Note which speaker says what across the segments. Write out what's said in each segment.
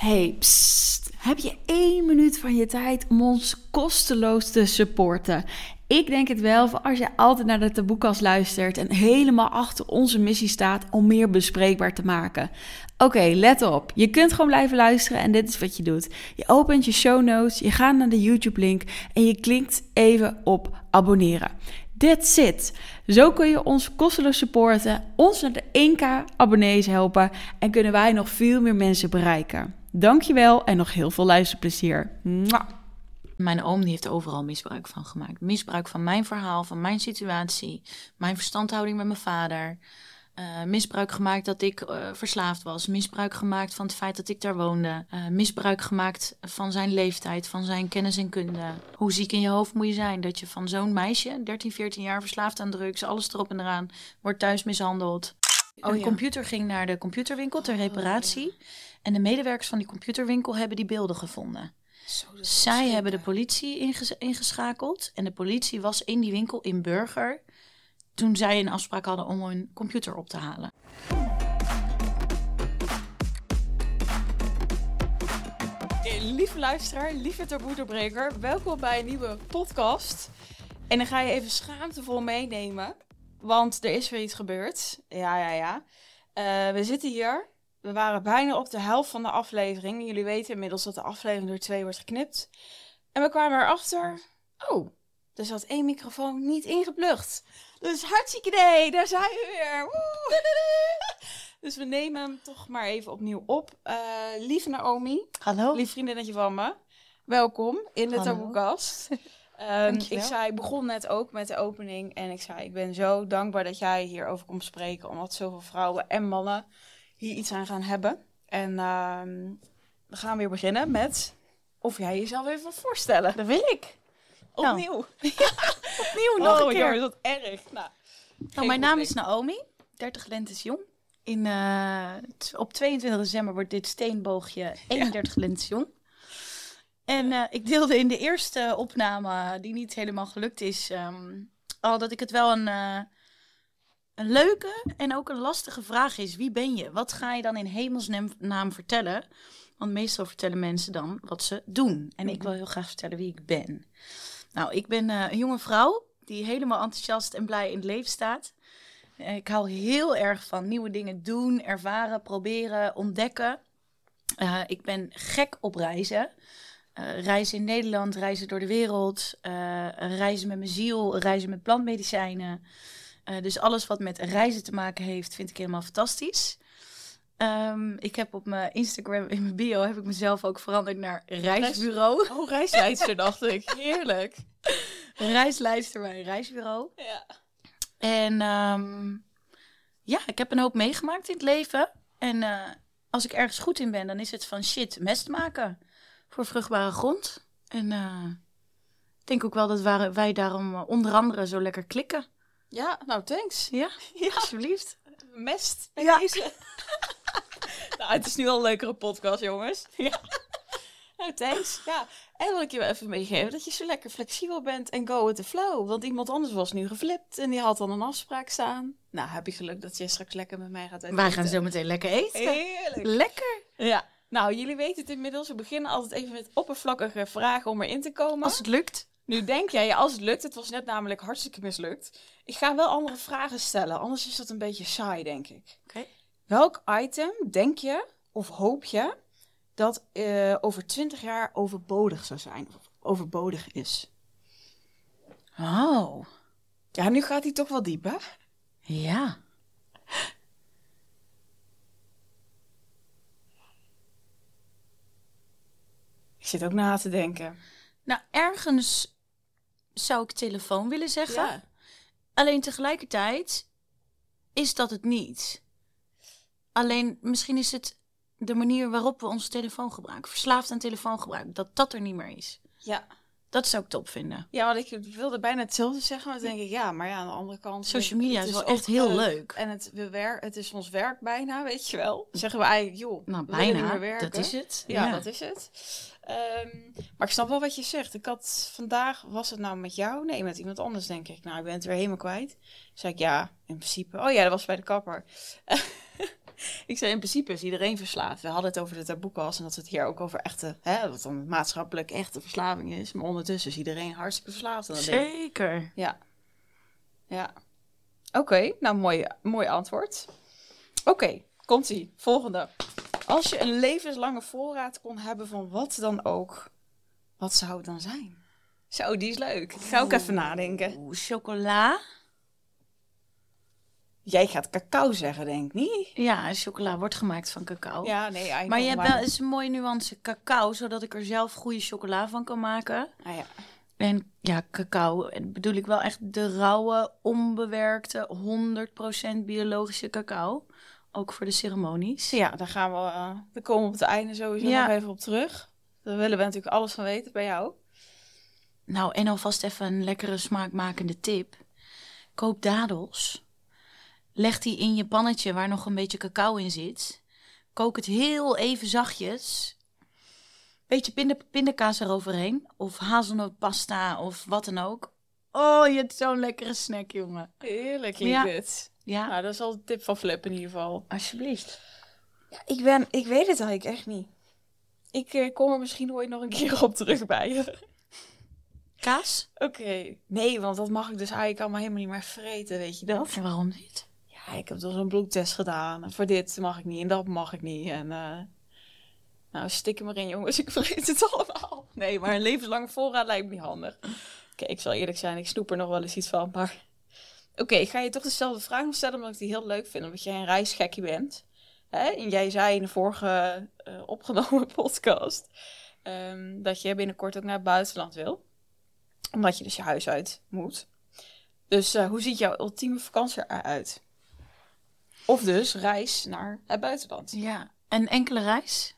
Speaker 1: Hey. Heb je één minuut van je tijd om ons kosteloos te supporten? Ik denk het wel, voor als je altijd naar de taboekast luistert en helemaal achter onze missie staat om meer bespreekbaar te maken. Oké, let op. Je kunt gewoon blijven luisteren en dit is wat je doet. Je opent je show notes, je gaat naar de YouTube-link en je klikt even op abonneren. That's it. Zo kun je ons kosteloos supporten, ons naar de 1k abonnees helpen en kunnen wij nog veel meer mensen bereiken. Dankjewel en nog heel veel luisterplezier. Mwah.
Speaker 2: Mijn oom die heeft overal misbruik van gemaakt. Misbruik van mijn verhaal, van mijn situatie, mijn verstandhouding met mijn vader. Uh, misbruik gemaakt dat ik uh, verslaafd was. Misbruik gemaakt van het feit dat ik daar woonde. Uh, misbruik gemaakt van zijn leeftijd, van zijn kennis en kunde. Hoe ziek in je hoofd moet je zijn dat je van zo'n meisje, 13, 14 jaar, verslaafd aan drugs, alles erop en eraan, wordt thuis mishandeld. Oh, een ja. computer ging naar de computerwinkel ter reparatie. Oh, ja. En de medewerkers van die computerwinkel hebben die beelden gevonden. Zo, Zij hebben de politie inges ingeschakeld. En de politie was in die winkel in Burger. Toen zij een afspraak hadden om hun computer op te halen.
Speaker 1: Lieve luisteraar, lieve taboedoorbreker, welkom bij een nieuwe podcast. En dan ga je even schaamtevol meenemen, want er is weer iets gebeurd. Ja, ja, ja. Uh, we zitten hier we waren bijna op de helft van de aflevering. Jullie weten inmiddels dat de aflevering door twee wordt geknipt. En we kwamen erachter. Oh, er zat één microfoon niet ingeplucht. Dus hartstikke idee, daar zijn we weer. Dus we nemen hem toch maar even opnieuw op. Uh, lieve Naomi.
Speaker 2: Hallo.
Speaker 1: Lief vriendinnetje van me. Welkom in de taboekast. Um, ik zei, ik begon net ook met de opening. En ik zei, ik ben zo dankbaar dat jij hierover komt spreken. Omdat zoveel vrouwen en mannen hier iets aan gaan hebben. En uh, we gaan weer beginnen met of jij jezelf even wil voorstellen.
Speaker 2: Dat wil ik.
Speaker 1: Opnieuw.
Speaker 2: Nou. Ja, opnieuw, nog
Speaker 1: oh,
Speaker 2: een keer.
Speaker 1: Dat erg. Nou,
Speaker 2: nou mijn naam is Naomi, 30 lentes jong. In, uh, op 22 december wordt dit steenboogje 31 ja. lentes jong. En uh, ik deelde in de eerste opname, die niet helemaal gelukt is, um, al dat ik het wel een... Een leuke en ook een lastige vraag is: wie ben je? Wat ga je dan in hemelsnaam vertellen? Want meestal vertellen mensen dan wat ze doen. En ik wil heel graag vertellen wie ik ben. Nou, ik ben uh, een jonge vrouw die helemaal enthousiast en blij in het leven staat. Uh, ik hou heel erg van nieuwe dingen doen, ervaren, proberen, ontdekken. Uh, ik ben gek op reizen. reizen in Nederland, reizen door de wereld, reizen met mijn ziel, reizen met plantmedicijnen. Uh, dus alles wat met reizen te maken heeft, vind ik helemaal fantastisch. Um, ik heb op mijn Instagram, in mijn bio, heb ik mezelf ook veranderd naar reisbureau.
Speaker 1: Oh, reisleidster dacht ik. Heerlijk.
Speaker 2: Reisleidster bij een reisbureau.
Speaker 1: Ja.
Speaker 2: En um, ja, ik heb een hoop meegemaakt in het leven. En uh, als ik ergens goed in ben, dan is het van shit, mest maken voor vruchtbare grond. En uh, ik denk ook wel dat wij daarom onder andere zo lekker klikken.
Speaker 1: Ja, nou thanks.
Speaker 2: Ja,
Speaker 1: ja.
Speaker 2: alsjeblieft.
Speaker 1: Mest
Speaker 2: ja.
Speaker 1: deze. nou, het is nu al een leukere podcast, jongens.
Speaker 2: Ja.
Speaker 1: nou, thanks. Ja, en wil ik je wel even meegeven dat je zo lekker flexibel bent en go with the flow. Want iemand anders was nu geflipt en die had dan een afspraak staan. Nou, heb je geluk dat jij straks lekker met mij gaat eten.
Speaker 2: Wij gaan zo meteen lekker eten.
Speaker 1: Heerlijk.
Speaker 2: Lekker.
Speaker 1: Ja. Nou, jullie weten het inmiddels. We beginnen altijd even met oppervlakkige vragen om erin te komen.
Speaker 2: Als het lukt.
Speaker 1: Nu denk jij, als het lukt, het was net namelijk hartstikke mislukt. Ik ga wel andere vragen stellen, anders is dat een beetje saai, denk ik.
Speaker 2: Okay.
Speaker 1: Welk item denk je of hoop je dat uh, over 20 jaar overbodig zou zijn, of overbodig is?
Speaker 2: Oh.
Speaker 1: Ja, nu gaat hij toch wel diep, hè?
Speaker 2: Ja.
Speaker 1: Ik zit ook na te denken.
Speaker 2: Nou, ergens zou ik telefoon willen zeggen.
Speaker 1: Ja.
Speaker 2: Alleen tegelijkertijd is dat het niet. Alleen misschien is het de manier waarop we onze telefoon gebruiken. Verslaafd aan telefoongebruik. Dat dat er niet meer is.
Speaker 1: Ja.
Speaker 2: Dat zou ik top vinden.
Speaker 1: Ja, want ik wilde bijna hetzelfde zeggen, maar dan denk ik, ja, maar ja, aan de andere kant...
Speaker 2: Social media is wel echt heel leuk.
Speaker 1: En het, we wer het is ons werk bijna, weet je wel. Zeggen we eigenlijk, joh,
Speaker 2: nou,
Speaker 1: we
Speaker 2: bijna, dat is het.
Speaker 1: Ja,
Speaker 2: Ja.
Speaker 1: dat is het. Ehm, maar ik snap wel wat je zegt. Ik had vandaag, was het nou met jou? Nee, met iemand anders denk ik. Nou, ik ben het weer helemaal kwijt. Zei ik, ja, in principe. Oh ja, dat was bij de kapper. ik zei in principe is iedereen verslaafd. We hadden het over de taboekast en dat het hier ook over echte, hè, wat dan maatschappelijk echte verslaving is. Maar ondertussen is iedereen hartstikke verslaafd aan dat ding.
Speaker 2: Zeker.
Speaker 1: Ja. Ja. Oké, nou mooi, mooi antwoord. Oké, komt-ie. Volgende. Als je een levenslange voorraad kon hebben van wat dan ook, wat zou het dan zijn? Zo, die is leuk. Ik ga ook even nadenken.
Speaker 2: Oeh, chocola.
Speaker 1: Jij gaat cacao zeggen, denk ik niet?
Speaker 2: Ja, chocola wordt gemaakt van cacao.
Speaker 1: Ja, nee, I
Speaker 2: maar je hebt wel eens een mooie nuance cacao, zodat ik er zelf goede chocola van kan maken.
Speaker 1: Ah, ja.
Speaker 2: En ja, cacao en bedoel ik wel echt de rauwe, onbewerkte, 100% biologische cacao. Ook voor de ceremonies.
Speaker 1: Ja, daar gaan we, eh, daar komen we op het einde sowieso
Speaker 2: Ja.
Speaker 1: nog even op terug. Daar willen we natuurlijk alles van weten bij jou.
Speaker 2: Nou, en alvast even een lekkere smaakmakende tip. Koop dadels. Leg die in je pannetje waar nog een beetje cacao in zit. Kook het heel even zachtjes. Beetje pinda pindakaas eroverheen. Of hazelnootpasta of wat dan ook. Oh, je hebt zo'n lekkere snack, jongen.
Speaker 1: Heerlijk,
Speaker 2: Ja.
Speaker 1: dit.
Speaker 2: Ja,
Speaker 1: Nou, dat is al een tip van Flip in ieder geval.
Speaker 2: alsjeblieft.
Speaker 1: Ik, ben, ik weet het eigenlijk echt niet. Ik eh, kom er misschien ooit nog een keer op terug bij je.
Speaker 2: Kaas?
Speaker 1: Oké. Nee, want dat mag ik dus eigenlijk allemaal helemaal niet meer vreten, weet je dat?
Speaker 2: En waarom niet?
Speaker 1: Ja, ik heb dus een bloedtest gedaan. En voor dit mag ik niet en dat mag ik niet. En eh nou, stik me erin jongens, ik vreet het allemaal. Nee, maar een levenslange voorraad lijkt me niet handig. Oké, ik zal eerlijk zijn, ik snoep er nog wel eens iets van. Maar oké, ik ga je toch dezelfde vraag stellen, omdat ik die heel leuk vind. Omdat jij een reisgekkie bent. Hè? En jij zei in de vorige eh, opgenomen podcast ehm, dat je binnenkort ook naar het buitenland wil. Omdat je dus je huis uit moet. Dus eh, hoe ziet jouw ultieme vakantie eruit? Of dus reis naar het buitenland.
Speaker 2: Ja, een enkele reis.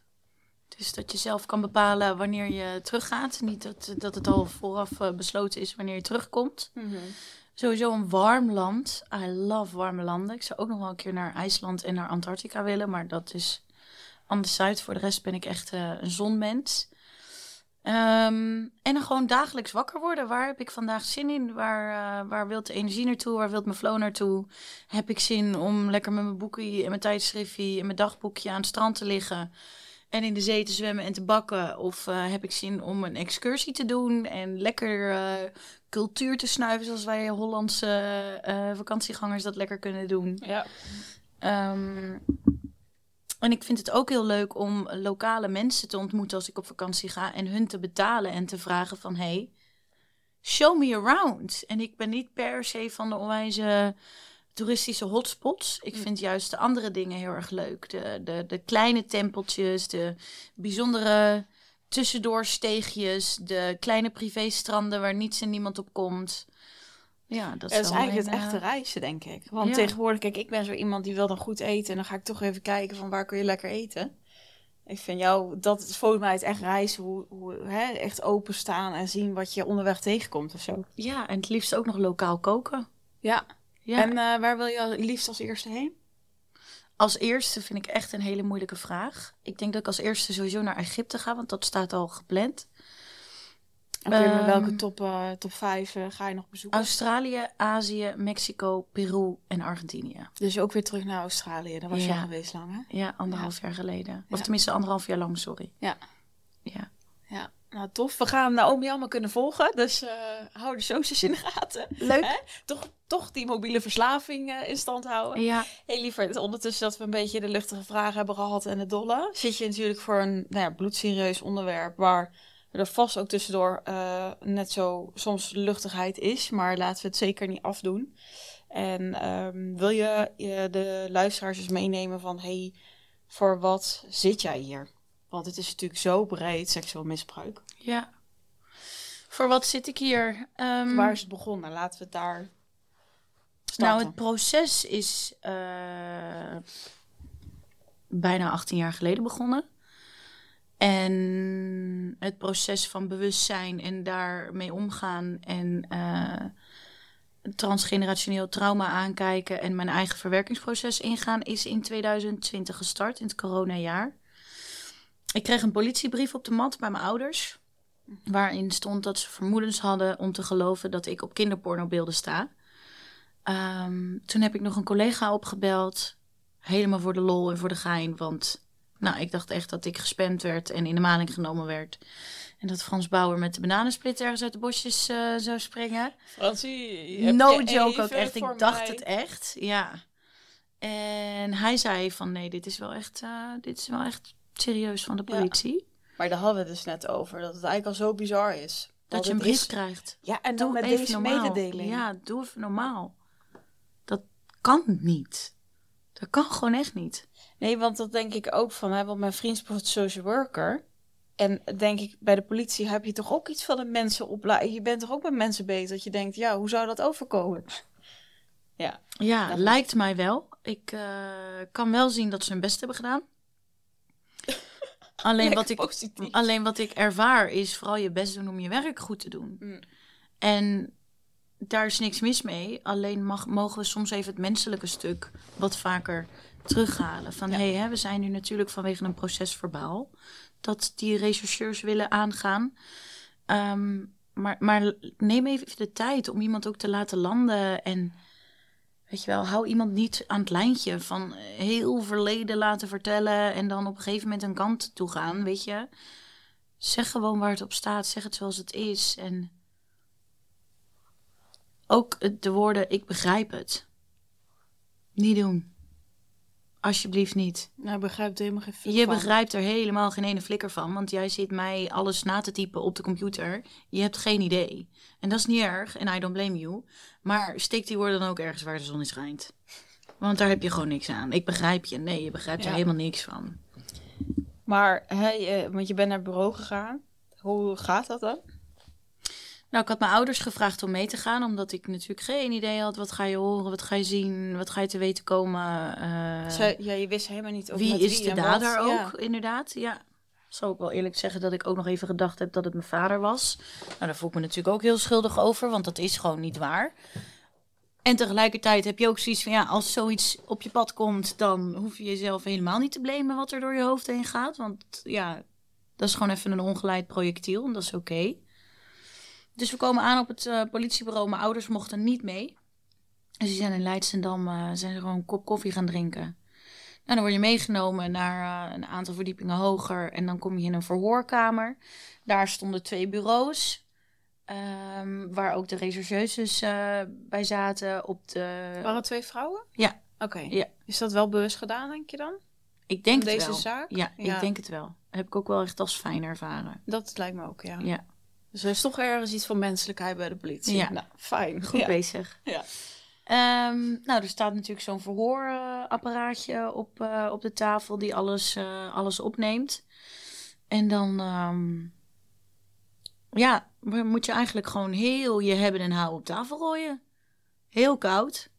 Speaker 2: Dus dat je zelf kan bepalen wanneer je teruggaat. Niet dat, dat het al vooraf eh, besloten is wanneer je terugkomt. Sowieso een warm land. I love warme landen. Ik zou ook nog wel een keer naar IJsland en naar Antarctica willen. Maar dat is anders uit. Voor de rest ben ik echt eh, een zonmens. Ehm, en dan gewoon dagelijks wakker worden. Waar heb ik vandaag zin in? Waar, eh, waar wilt de energie naartoe? Waar wilt mijn flow naartoe? Heb ik zin om lekker met mijn boekie en mijn tijdschriftje en mijn dagboekje aan het strand te liggen? En in de zee te zwemmen en te bakken? Of eh, heb ik zin om een excursie te doen en lekker eh, cultuur te snuiven, zoals wij Hollandse eh, vakantiegangers dat lekker kunnen doen?
Speaker 1: Ja.
Speaker 2: Ehm, en ik vind het ook heel leuk om lokale mensen te ontmoeten als ik op vakantie ga en hun te betalen en te vragen van hey, show me around. En ik ben niet per se van de onwijze toeristische hotspots. Ik vind juist de andere dingen heel erg leuk. De, de, de kleine tempeltjes, de bijzondere tussendoorsteegjes, de kleine privéstranden waar niets en niemand op komt. Ja, dat is,
Speaker 1: Dat is
Speaker 2: wel
Speaker 1: eigenlijk
Speaker 2: mijn,
Speaker 1: het echte
Speaker 2: eh,
Speaker 1: reizen, denk ik. Want
Speaker 2: ja.
Speaker 1: tegenwoordig, kijk, ik ben zo iemand die wil dan goed eten. En dan ga ik toch even kijken van waar kun je lekker eten. Ik vind jou, dat is volgens mij het echt reizen. Hoe, hoe hè, echt openstaan en zien wat je onderweg tegenkomt of zo.
Speaker 2: Ja, en het liefst ook nog lokaal koken.
Speaker 1: Ja.
Speaker 2: Ja.
Speaker 1: En eh, waar wil je liefst als eerste heen?
Speaker 2: Als eerste vind ik echt een hele moeilijke vraag. Ik denk dat ik als eerste sowieso naar Egypte ga, want dat staat al gepland.
Speaker 1: Oké, maar
Speaker 2: Ehm,
Speaker 1: welke top, eh, top 5 ga je nog bezoeken?
Speaker 2: Australië, Azië, Mexico, Peru en Argentinië.
Speaker 1: Dus ook weer terug naar Australië. Daar was je
Speaker 2: Ja.
Speaker 1: al geweest lang, hè?
Speaker 2: Ja, anderhalf jaar geleden. Of
Speaker 1: Ja.
Speaker 2: tenminste anderhalf jaar lang, sorry.
Speaker 1: Ja.
Speaker 2: Ja.
Speaker 1: Ja, nou tof. We gaan Naomi allemaal kunnen volgen. Dus eh hou de socials in de gaten.
Speaker 2: Leuk.
Speaker 1: Hè? Toch, toch die mobiele verslaving eh, in stand houden.
Speaker 2: Ja,
Speaker 1: Hey liever, ondertussen dat we een beetje de luchtige vragen hebben gehad en het dolle, zit je natuurlijk voor een nou ja, bloedserieus onderwerp waar er vast ook tussendoor eh, net zo soms luchtigheid is, maar laten we het zeker niet afdoen. En ehm, wil je je de luisteraars eens meenemen van, hey, voor wat zit jij hier? Want het is natuurlijk zo breed, seksueel misbruik.
Speaker 2: ja. Voor wat zit ik hier? Ehm,
Speaker 1: Waar is het begonnen? Laten we het daar
Speaker 2: nou,
Speaker 1: starten.
Speaker 2: het proces is eh, bijna 18 jaar geleden begonnen. En het proces van bewustzijn en daarmee omgaan en eh, transgenerationeel trauma aankijken en mijn eigen verwerkingsproces ingaan is in 2020 gestart, in het coronajaar. Ik kreeg een politiebrief op de mat bij mijn ouders, waarin stond dat ze vermoedens hadden om te geloven dat ik op kinderpornobeelden sta. Ehm, toen heb ik nog een collega opgebeld Helemaal voor de lol en voor de gein. Want nou, ik dacht echt dat ik gespamd werd en in de maling genomen werd. En dat Frans Bauer met de bananensplit ergens uit de bosjes eh, zou springen.
Speaker 1: Francie,
Speaker 2: No joke ook echt. Ik dacht het echt. Ja. En hij zei van nee, dit is wel echt, uh, dit is wel echt serieus van de politie.
Speaker 1: Maar daar hadden we het dus net over. Dat het eigenlijk al zo bizar is.
Speaker 2: Dat je een brief is... krijgt.
Speaker 1: Ja, en dan doe met deze normaal. mededeling.
Speaker 2: Ja, doe even normaal. Dat kan niet. Dat kan gewoon echt niet.
Speaker 1: Nee, want dat denk ik ook van. Hè, want mijn vriend is social worker. En denk ik, bij de politie heb je toch ook iets van de mensen opleiden. Je bent toch ook met mensen bezig. Dat je denkt, ja, hoe zou dat overkomen?
Speaker 2: Ja, ja lijkt mij wel. Ik uh, kan wel zien dat ze hun best hebben gedaan. Alleen, wat ik, alleen wat ik ervaar is vooral je best doen om je werk goed te doen. Mm. En daar is niks mis mee. Alleen mag, mogen we soms even het menselijke stuk wat vaker terughalen. Van hé, hey, we zijn nu natuurlijk vanwege een proces verbaal. Dat die rechercheurs willen aangaan. Um, maar, maar neem even de tijd om iemand ook te laten landen. En weet je wel, hou iemand niet aan het lijntje van heel verleden laten vertellen. En dan op een gegeven moment een kant toe gaan, weet je. Zeg gewoon waar het op staat. Zeg het zoals het is. En ook de woorden, ik begrijp het. Niet doen. Alsjeblieft niet.
Speaker 1: Nou, begrijpt helemaal geen
Speaker 2: Je begrijpt er helemaal geen ene flikker van, want jij zit mij alles na te typen op de computer. Je hebt geen idee. En dat is niet erg, en I don't blame you. Maar steek die woorden dan ook ergens waar de zon in schijnt. Want daar heb je gewoon niks aan. Ik begrijp je. Nee, je begrijpt er helemaal niks van.
Speaker 1: Maar, hey, want je bent naar het bureau gegaan. Hoe gaat dat dan?
Speaker 2: Nou, ik had mijn ouders gevraagd om mee te gaan, omdat ik natuurlijk geen idee had. Wat ga je horen, wat ga je zien, wat ga je te weten komen.
Speaker 1: Uh, ja, je wist helemaal niet
Speaker 2: wie is de dader ook, inderdaad. Ja, zal ik wel eerlijk zeggen dat ik ook nog even gedacht heb dat het mijn vader was. Nou, daar voel ik me natuurlijk ook heel schuldig over, want dat is gewoon niet waar. En tegelijkertijd heb je ook zoiets van, ja, als zoiets op je pad komt, dan hoef je jezelf helemaal niet te blamen wat er door je hoofd heen gaat. Want ja, dat is gewoon even een ongeleid projectiel en dat is oké. Dus we komen aan op het uh, politiebureau. Mijn ouders mochten niet mee. Dus die zijn in Leidschendam uh, zijn ze gewoon een kop koffie gaan drinken. Nou, dan word je meegenomen naar uh, een aantal verdiepingen hoger. En dan kom je in een verhoorkamer. Daar stonden twee bureaus. Um, waar ook de rechercheuses bij zaten. Op de...
Speaker 1: Waren twee vrouwen?
Speaker 2: Ja.
Speaker 1: Oké. Ja. Is dat wel bewust gedaan, denk je dan?
Speaker 2: Ik denk
Speaker 1: het
Speaker 2: deze
Speaker 1: wel. zaak?
Speaker 2: Ja, ja, ik denk het wel. heb ik ook wel echt als fijn ervaren.
Speaker 1: Dat lijkt me ook, ja.
Speaker 2: Ja.
Speaker 1: Dus er is toch ergens iets van menselijkheid bij de politie. Ja. Nou, fijn.
Speaker 2: Goed bezig. Ja. Um, nou, er staat natuurlijk zo'n verhoorapparaatje op, uh, op de tafel die alles, uh, alles opneemt. En dan, um, ja, moet je eigenlijk gewoon heel je hebben en houden op tafel gooien. Heel koud.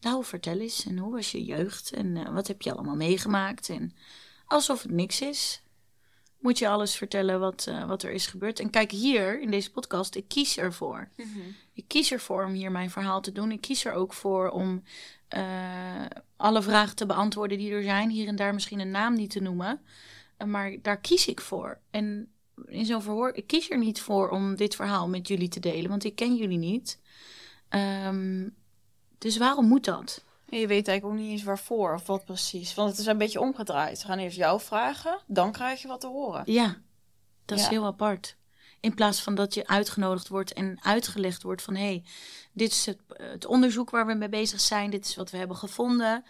Speaker 2: Nou, vertel eens. En hoe was je jeugd? En uh, wat heb je allemaal meegemaakt? En alsof het niks is moet je alles vertellen wat, uh, wat er is gebeurd. En kijk hier in deze podcast, ik kies ervoor. Mm Ik kies ervoor om hier mijn verhaal te doen. Ik kies er ook voor om uh, alle vragen te beantwoorden die er zijn. Hier en daar misschien een naam niet te noemen. Uh, maar daar kies ik voor. En in zo'n verhoor, ik kies er niet voor om dit verhaal met jullie te delen, want ik ken jullie niet. Um, dus waarom moet dat?
Speaker 1: Je weet eigenlijk ook niet eens waarvoor of wat precies. Want het is een beetje omgedraaid. Ze gaan eerst jou vragen, dan krijg je wat te horen.
Speaker 2: Ja, dat is heel apart. In plaats van dat je uitgenodigd wordt en uitgelegd wordt van... hé, hey, dit is het, het, onderzoek waar we mee bezig zijn. Dit is wat we hebben gevonden.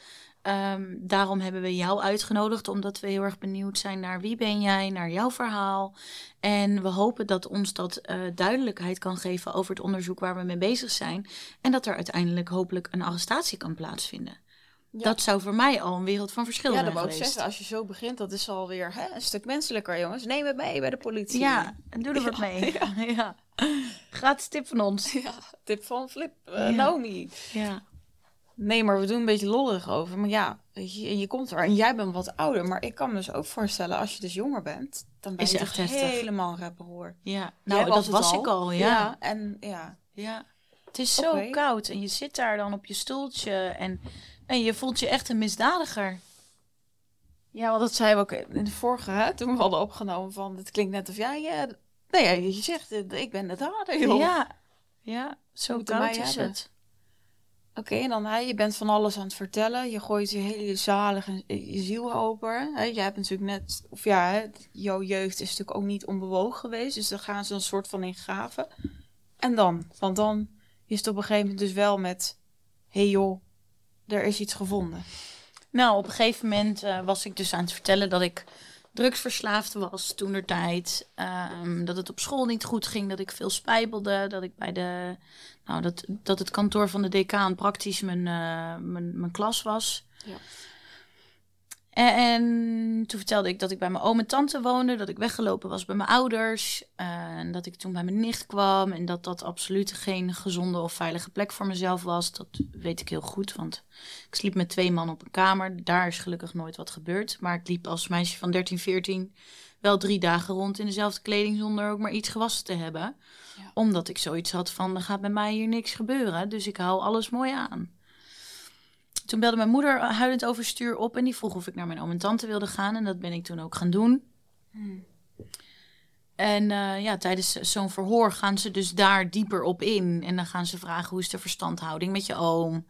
Speaker 2: Um, daarom hebben we jou uitgenodigd, omdat we heel erg benieuwd zijn naar wie ben jij, naar jouw verhaal. En we hopen dat ons dat uh, duidelijkheid kan geven over het onderzoek waar we mee bezig zijn. En dat er uiteindelijk hopelijk een arrestatie kan plaatsvinden. Dat zou voor mij al een wereld van verschil zijn. Ja, dat wou ik zeggen.
Speaker 1: Als je zo begint, dat is alweer hè, een stuk menselijker, jongens. Neem het mee bij de politie.
Speaker 2: Ja, en doe er wat mee. Ja. ja. Gratis tip van ons.
Speaker 1: Ja, tip van Flip. Uh, Naomi. Ja. Nee, maar we doen een beetje lollig over. Maar ja, je, je komt er en jij bent wat ouder. Maar ik kan me dus ook voorstellen, als je dus jonger bent, dan ben je, echt helemaal rapper
Speaker 2: Ja, nou dat was ik al, ja. ja.
Speaker 1: En ja.
Speaker 2: Ja, het is zo koud en je zit daar dan op je stoeltje en, en je voelt je echt een misdadiger.
Speaker 1: Ja, want dat zei we ook in de vorige, hè, toen we hadden opgenomen van, het klinkt net of jij, uh, nee, je zegt, ik ben dader, joh.
Speaker 2: Ja, ja, zo koud is het.
Speaker 1: Oké, en dan hè, je bent van alles aan het vertellen. Je gooit je hele zalige je ziel open. Hè. Jij hebt natuurlijk net, of ja, hè, jouw jeugd is natuurlijk ook niet onbewogen geweest. Dus dan gaan ze een soort van in graven. En dan? Want dan is het op een gegeven moment dus wel met... Hé hey joh, er is iets gevonden.
Speaker 2: Nou, op een gegeven moment uh, was ik dus aan het vertellen dat ik drugsverslaafd was toen er tijd. Um, dat het op school niet goed ging, dat ik veel spijbelde, dat ik bij de, nou, dat, dat het kantoor van de decaan praktisch mijn, uh, mijn, mijn klas was. Ja. En, toen vertelde ik dat ik bij mijn oom en tante woonde, dat ik weggelopen was bij mijn ouders. En dat ik toen bij mijn nicht kwam en dat dat absoluut geen gezonde of veilige plek voor mezelf was. Dat weet ik heel goed, want ik sliep met twee mannen op een kamer. Daar is gelukkig nooit wat gebeurd. Maar ik liep als meisje van 13, 14 wel drie dagen rond in dezelfde kleding zonder ook maar iets gewassen te hebben. Ja. Omdat ik zoiets had van, er gaat bij mij hier niks gebeuren. Dus ik hou alles mooi aan. Toen belde mijn moeder huilend overstuur op en die vroeg of ik naar mijn oom en tante wilde gaan. En dat ben ik toen ook gaan doen. Hmm. En uh, ja, tijdens zo'n verhoor gaan ze dus daar dieper op in. En dan gaan ze vragen hoe is de verstandhouding met je oom.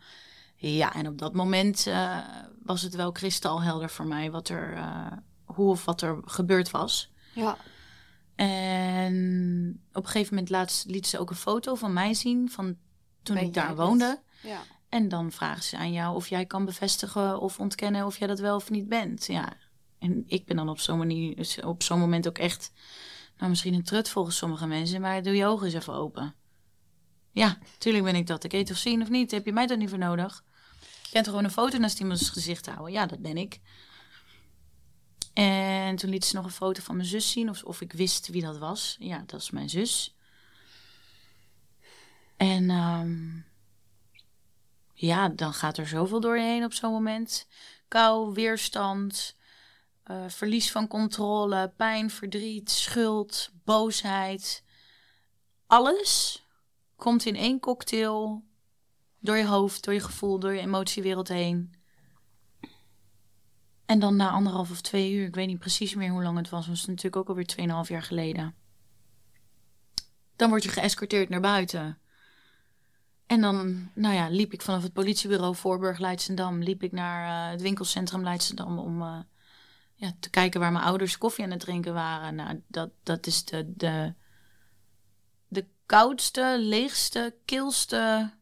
Speaker 2: Ja, en op dat moment uh, was het wel kristalhelder voor mij wat er, uh, hoe of wat er gebeurd was. Ja. En op een gegeven moment laat, liet ze ook een foto van mij zien van toen ik daar woonde. Ja. En dan vragen ze aan jou of jij kan bevestigen of ontkennen of jij dat wel of niet bent. Ja. En ik ben dan op zo'n manier, op zo'n moment ook echt, nou misschien een trut volgens sommige mensen, maar doe je ogen eens even open. Ja, tuurlijk ben ik dat. Ik eet of zien of niet. Heb je mij dat niet voor nodig? Je kent gewoon een foto naast iemands gezicht houden. Ja, dat ben ik. En toen liet ze nog een foto van mijn zus zien, of, of ik wist wie dat was. Ja, dat is mijn zus. En um, ja, dan gaat er zoveel door je heen op zo'n moment. Kou, weerstand, uh, verlies van controle, pijn, verdriet, schuld, boosheid. Alles komt in één cocktail door je hoofd, door je gevoel, door je emotiewereld heen. En dan na anderhalf of twee uur, ik weet niet precies meer hoe lang het was, was het natuurlijk ook alweer tweeënhalf jaar geleden. Dan word je geëscorteerd naar buiten. En dan, nou ja, liep ik vanaf het politiebureau Voorburg Leidsendam, liep ik naar uh, het winkelcentrum Leidsendam om uh, ja, te kijken waar mijn ouders koffie aan het drinken waren. Nou, dat, dat is de, de, de koudste, leegste, kilste,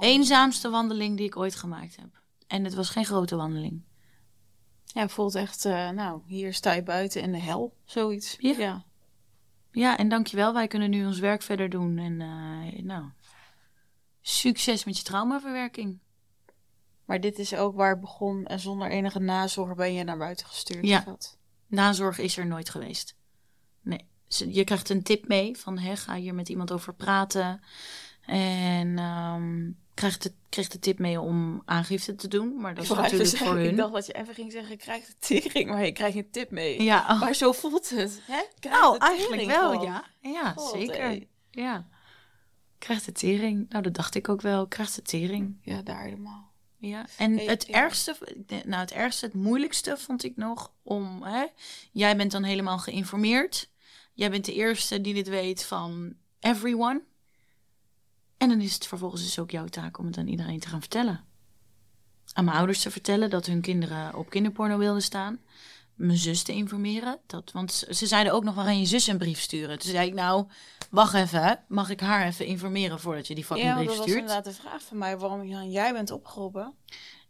Speaker 2: eenzaamste wandeling die ik ooit gemaakt heb. En het was geen grote wandeling.
Speaker 1: Ja, voelt echt, uh, nou, hier sta je buiten in de hel, zoiets.
Speaker 2: Ja. Ja, ja en dankjewel. Wij kunnen nu ons werk verder doen. En nou, Succes met je traumaverwerking.
Speaker 1: Maar dit is ook waar het begon en zonder enige nazorg ben je naar buiten gestuurd.
Speaker 2: Ja, nazorg is er nooit geweest. Nee, je krijgt een tip mee van hè, ga hier met iemand over praten. En um, krijgt de, kreeg de tip mee om aangifte te doen. Maar dat is natuurlijk voor hun.
Speaker 1: Ik dacht dat je even ging zeggen, krijg de tering, maar je krijgt een tip mee. Ja. Maar zo voelt het. Hè?
Speaker 2: nou, eigenlijk wel, ja. Ja, zeker. Ja. Krijgt de tering. Nou, dat dacht ik ook wel. Krijgt de tering.
Speaker 1: Ja, daar helemaal.
Speaker 2: Ja, en het ergste, nou het ergste, het moeilijkste vond ik nog om, hè, jij bent dan helemaal geïnformeerd. Jij bent de eerste die dit weet van everyone. En dan is het vervolgens dus ook jouw taak om het aan iedereen te gaan vertellen. Aan mijn ouders te vertellen dat hun kinderen op kinderporno wilden staan mijn zus te informeren. Dat, want ze zeiden ook nog, wel aan je zus een brief sturen. Toen zei ik, nou, wacht even, mag ik haar even informeren voordat je die fucking ja, brief stuurt? Ja,
Speaker 1: dat was inderdaad de vraag van mij, waarom jij bent opgeroepen.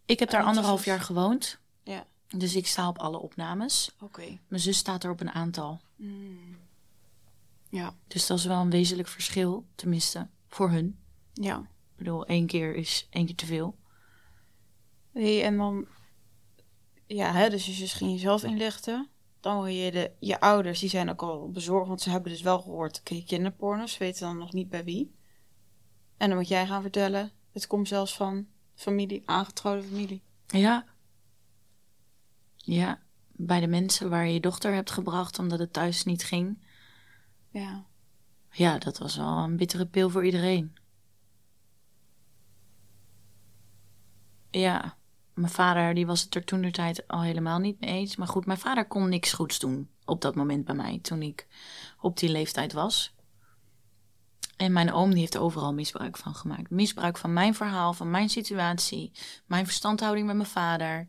Speaker 2: Ik heb daar anderhalf jaar gewoond. Ja. Dus ik sta op alle opnames. Oké. Mijn zus staat er op een aantal. Mm. Ja. Dus dat is wel een wezenlijk verschil, tenminste, voor hun. Ja. Ik bedoel, één keer is één keer te veel.
Speaker 1: Nee, en dan ja, hè, dus je zus ging jezelf inlichten. Dan hoor je de, je ouders, die zijn ook al bezorgd, want ze hebben dus wel gehoord, je kinderpornos, weten dan nog niet bij wie. En dan moet jij gaan vertellen, het komt zelfs van familie, aangetrouwde familie.
Speaker 2: Ja. Ja, bij de mensen waar je je dochter hebt gebracht omdat het thuis niet ging. Ja. Ja, dat was wel een bittere pil voor iedereen. Ja. Mijn vader die was het er toen de tijd al helemaal niet mee eens. Maar goed, mijn vader kon niks goeds doen op dat moment bij mij, toen ik op die leeftijd was. En mijn oom die heeft overal misbruik van gemaakt. Misbruik van mijn verhaal, van mijn situatie, mijn verstandhouding met mijn vader.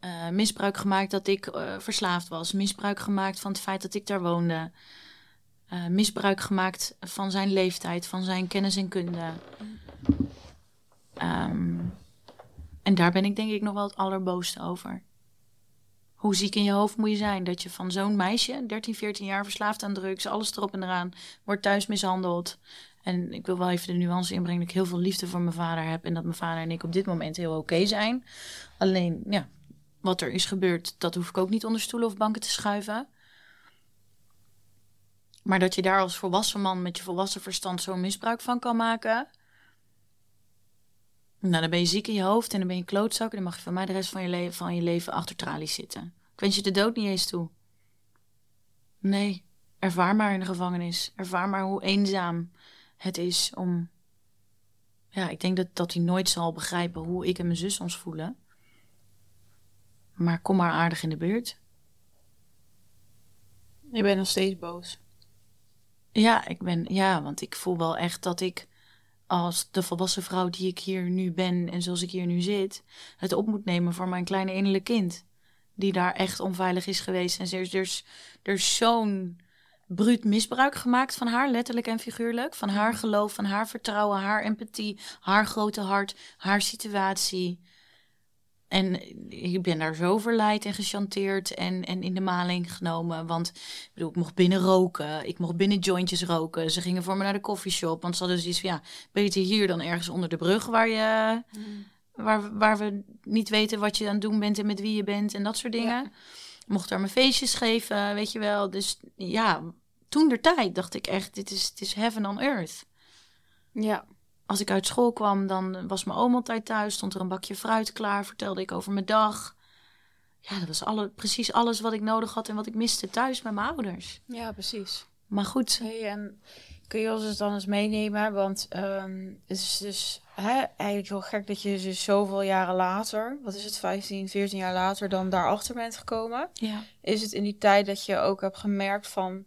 Speaker 2: Uh, misbruik gemaakt dat ik uh, verslaafd was. Misbruik gemaakt van het feit dat ik daar woonde. Uh, misbruik gemaakt van zijn leeftijd, van zijn kennis en kunde. Um, en daar ben ik denk ik nog wel het allerbooste over. Hoe ziek in je hoofd moet je zijn dat je van zo'n meisje, 13, 14 jaar, verslaafd aan drugs, alles erop en eraan, wordt thuis mishandeld. En ik wil wel even de nuance inbrengen dat ik heel veel liefde voor mijn vader heb en dat mijn vader en ik op dit moment heel oké zijn. Alleen, ja, wat er is gebeurd, dat hoef ik ook niet onder stoelen of banken te schuiven. Maar dat je daar als volwassen man met je volwassen verstand zo'n misbruik van kan maken. Nou, dan ben je ziek in je hoofd en dan ben je klootzak. En dan mag je van mij de rest van je, leven van je leven achter tralies zitten. Ik wens je de dood niet eens toe. Nee, ervaar maar in de gevangenis. Ervaar maar hoe eenzaam het is om. Ja, ik denk dat, dat hij nooit zal begrijpen hoe ik en mijn zus ons voelen. Maar kom maar aardig in de buurt.
Speaker 1: Je bent nog steeds boos.
Speaker 2: Ja, ik ben, ja, want ik voel wel echt dat ik als de volwassen vrouw die ik hier nu ben en zoals ik hier nu zit, het op moet nemen voor mijn kleine innerlijk kind. Die daar echt onveilig is geweest. En is, er is, er is zo'n bruut misbruik gemaakt van haar, letterlijk en figuurlijk. Van haar geloof, van haar vertrouwen, haar empathie, haar grote hart, haar situatie. En ik ben daar zo verleid en gechanteerd en, en in de maling genomen. Want ik bedoel, ik mocht binnen roken. Ik mocht binnen jointjes roken. Ze gingen voor me naar de koffieshop. Want ze hadden zoiets van, ja, beter hier dan ergens onder de brug... waar, je, mm. waar, waar we niet weten wat je aan het doen bent en met wie je bent en dat soort dingen. Ja. Mocht daar mijn feestjes geven, weet je wel. Dus ja, toen der tijd dacht ik echt, dit is, dit is heaven on earth.
Speaker 1: Ja
Speaker 2: als ik uit school kwam, dan was mijn oom altijd thuis. Stond er een bakje fruit klaar. Vertelde ik over mijn dag. Ja, dat was alle, precies alles wat ik nodig had en wat ik miste thuis bij mijn ouders.
Speaker 1: Ja, precies.
Speaker 2: Maar goed.
Speaker 1: Hey, en kun je ons dan eens meenemen? Want um, het is dus hè, eigenlijk heel gek dat je dus zoveel jaren later, wat is het, 15, 14 jaar later, dan daarachter bent gekomen.
Speaker 2: Ja.
Speaker 1: Is het in die tijd dat je ook hebt gemerkt van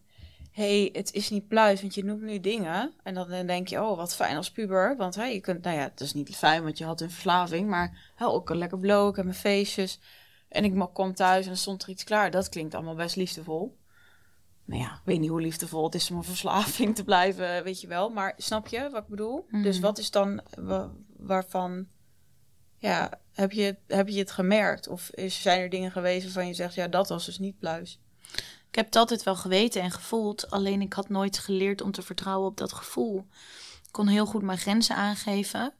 Speaker 1: hey, het is niet pluis, want je noemt nu dingen. En dan denk je, oh, wat fijn als puber. Want hey, je kunt, nou ja, het is niet fijn, want je had een verslaving. Maar hel, ook een lekker blow, ik heb mijn feestjes. En ik kom thuis en er stond er iets klaar. Dat klinkt allemaal best liefdevol. Nou ja, ik weet niet hoe liefdevol het is om een verslaving te blijven, weet je wel. Maar snap je wat ik bedoel?
Speaker 2: Mhm.
Speaker 1: Dus wat is dan waarvan, ja, heb je, heb je het gemerkt? Of is, zijn er dingen geweest waarvan je zegt, ja, dat was dus niet pluis?
Speaker 2: Ik heb het altijd wel geweten en gevoeld, alleen ik had nooit geleerd om te vertrouwen op dat gevoel. Ik kon heel goed mijn grenzen aangeven.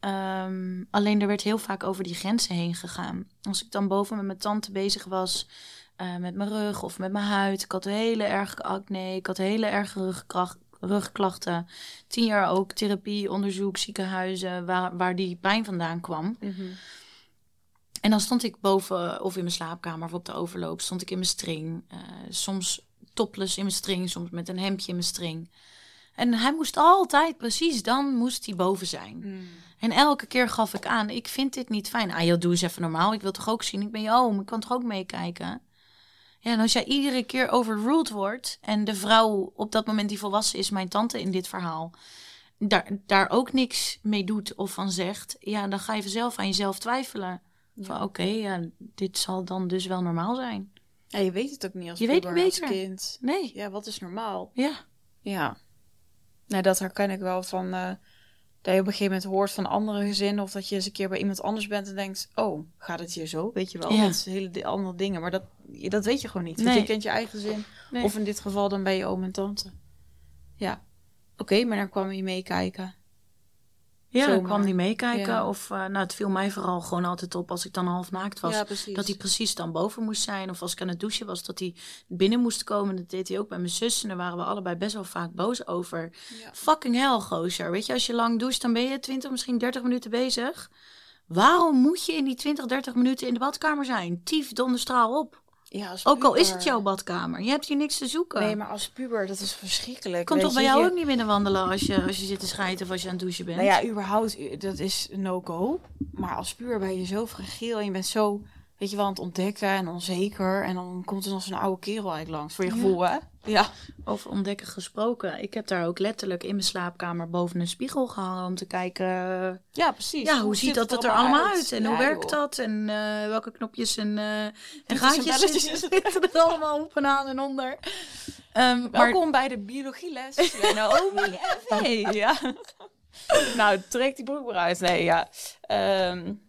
Speaker 2: Ehm, alleen er werd heel vaak over die grenzen heen gegaan. Als ik dan boven met mijn tante bezig was, uh, met mijn rug of met mijn huid. Ik had hele erge acne, ik had hele erge rugklachten. Tien jaar ook therapie, onderzoek, ziekenhuizen, waar, waar die pijn vandaan kwam.
Speaker 1: Mm
Speaker 2: en dan stond ik boven of in mijn slaapkamer of op de overloop, stond ik in mijn string. Uh, soms topless in mijn string, soms met een hemdje in mijn string. En hij moest altijd, precies dan moest hij boven zijn.
Speaker 1: Hmm.
Speaker 2: En elke keer gaf ik aan, ik vind dit niet fijn. Ah joh, doe eens even normaal. Ik wil toch ook zien, ik ben je oom, ik kan toch ook meekijken. Ja, en als jij iedere keer overruled wordt... en de vrouw op dat moment die volwassen is, mijn tante in dit verhaal... daar, daar ook niks mee doet of van zegt... ja, dan ga je vanzelf aan jezelf twijfelen. Van oké, ja, dit zal dan dus wel normaal zijn.
Speaker 1: Ja, je weet het ook niet als
Speaker 2: je weet
Speaker 1: het
Speaker 2: beter.
Speaker 1: kind.
Speaker 2: Nee.
Speaker 1: Ja, wat is normaal?
Speaker 2: Ja.
Speaker 1: Ja. Nou, dat herken ik wel van... Uh, dat je op een gegeven moment hoort van andere gezinnen... of dat je eens een keer bij iemand anders bent en denkt... oh, gaat het hier zo? Weet je wel,
Speaker 2: ja.
Speaker 1: dat is hele andere dingen. Maar dat, dat weet je gewoon niet.
Speaker 2: Nee.
Speaker 1: Want je kent je eigen zin.
Speaker 2: Nee.
Speaker 1: Of in dit geval dan bij je oom en tante. Ja. Oké, maar dan kwam je meekijken.
Speaker 2: Ja,
Speaker 1: Zomaar.
Speaker 2: kwam die meekijken.
Speaker 1: Ja.
Speaker 2: Of uh, nou, het viel mij vooral gewoon altijd op als ik dan half naakt was.
Speaker 1: Ja,
Speaker 2: dat hij precies dan boven moest zijn. Of als ik aan het douchen was, dat hij binnen moest komen. Dat deed hij ook bij mijn zus. En daar waren we allebei best wel vaak boos over.
Speaker 1: Ja.
Speaker 2: Fucking hell, gozer. Weet je, als je lang doucht, dan ben je 20, misschien 30 minuten bezig. Waarom moet je in die 20, 30 minuten in de badkamer zijn? Tief donderstraal op.
Speaker 1: Ja, als
Speaker 2: Ook al is het jouw badkamer. Je hebt hier niks te zoeken.
Speaker 1: Nee, maar als puber, dat is verschrikkelijk.
Speaker 2: Komt toch bij jou
Speaker 1: Je-
Speaker 2: ook niet binnen wandelen als je, als je zit te schijten of als je aan het douchen bent?
Speaker 1: Nou ja, überhaupt, dat is no-go. Maar als puber ben je zo fragiel en je bent zo weet je wel, aan het ontdekken en onzeker. En dan komt er nog zo'n oude kerel eigenlijk langs, voor je gevoel, hè? Ja.
Speaker 2: Over ontdekken gesproken. Ik heb daar ook letterlijk in mijn slaapkamer boven een spiegel gehangen om te kijken.
Speaker 1: Ja, precies.
Speaker 2: Ja, hoe, ziet dat het er allemaal uit? En hoe werkt dat? En uh, welke knopjes en, uh, en gaatjes zitten er allemaal op en aan en onder.
Speaker 1: Um, Welkom maar... bij de biologieles. Naomi en ja. nou, trek die broek eruit. Nee, ja. Um,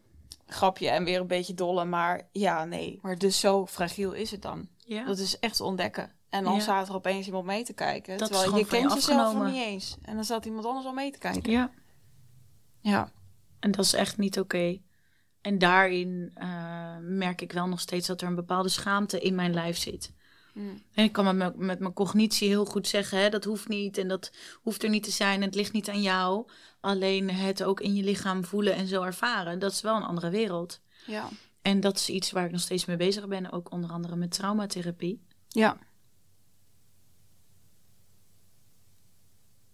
Speaker 1: grapje en weer een beetje dolle. Maar ja, nee. Maar dus zo fragiel is het dan. Ja. Dat is echt ontdekken. En dan staat er opeens iemand mee te kijken. Dat terwijl je kent jezelf nog niet eens. En dan staat iemand anders al mee te kijken.
Speaker 2: Ja. Ja. En dat is echt niet oké. En daarin uh, merk ik wel nog steeds dat er een bepaalde schaamte in mijn lijf zit. Mm. En ik kan met, met mijn cognitie heel goed zeggen, hè, dat hoeft niet en dat hoeft er niet te zijn. Het ligt niet aan jou. Alleen het ook in je lichaam voelen en zo ervaren, dat is wel een andere wereld.
Speaker 1: Ja.
Speaker 2: En dat is iets waar ik nog steeds mee bezig ben, ook onder andere met traumatherapie.
Speaker 1: Ja.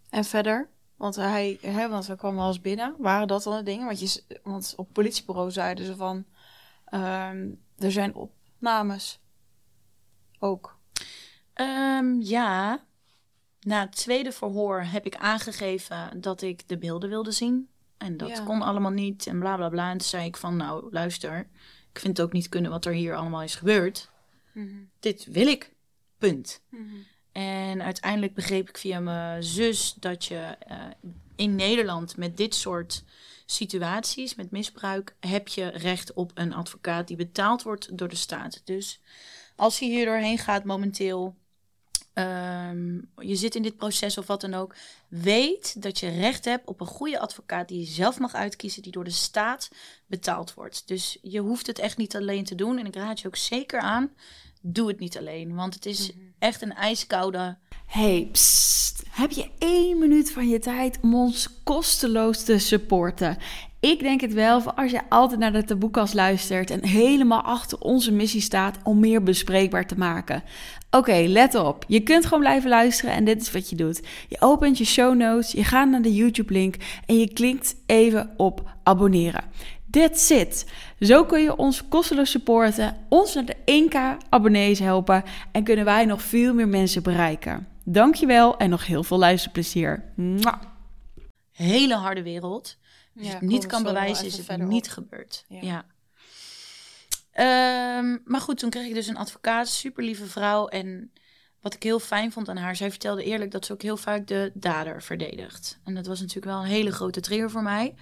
Speaker 1: En verder? Want hij, hè, want we kwamen wel eens binnen. Waren dat dan de dingen? Want, je, want op politiebureau zeiden ze van... Ehm, er zijn opnames. Ook.
Speaker 2: Um, ja. Na het tweede verhoor heb ik aangegeven dat ik de beelden wilde zien. En dat kon allemaal niet en bla bla bla. En toen zei ik van, nou luister, ik vind het ook niet kunnen wat er hier allemaal is gebeurd. Mhm. Dit wil ik. Punt. Mhm. En uiteindelijk begreep ik via mijn zus dat je uh, in Nederland met dit soort situaties, met misbruik, heb je recht op een advocaat die betaald wordt door de staat. Dus als je hier doorheen gaat momenteel, um, je zit in dit proces of wat dan ook, weet dat je recht hebt op een goede advocaat die je zelf mag uitkiezen, die door de staat betaald wordt. Dus je hoeft het echt niet alleen te doen. En ik raad je ook zeker aan, doe het niet alleen. Want het is mhm. echt een ijskoude.
Speaker 3: Hey, psst. Heb je één minuut van je tijd om ons kosteloos te supporten? Ik denk het wel, voor als je altijd naar de taboekas luistert en helemaal achter onze missie staat om meer bespreekbaar te maken. Oké, let op. Je kunt gewoon blijven luisteren en dit is wat je doet. Je opent je show notes, je gaat naar de YouTube link en je klikt even op abonneren. That's it. Zo kun je ons kosteloos supporten, ons naar de 1k abonnees helpen en kunnen wij nog veel meer mensen bereiken. Dankjewel en nog heel veel luisterplezier.
Speaker 2: Hele harde wereld. Als je niet kan bewijzen, is het niet gebeurd. Ja. Ehm, maar goed, toen kreeg ik dus een advocaat, super lieve vrouw. En wat ik heel fijn vond aan haar, zij vertelde eerlijk dat ze ook heel vaak de dader verdedigt. En dat was natuurlijk wel een hele grote trigger voor mij.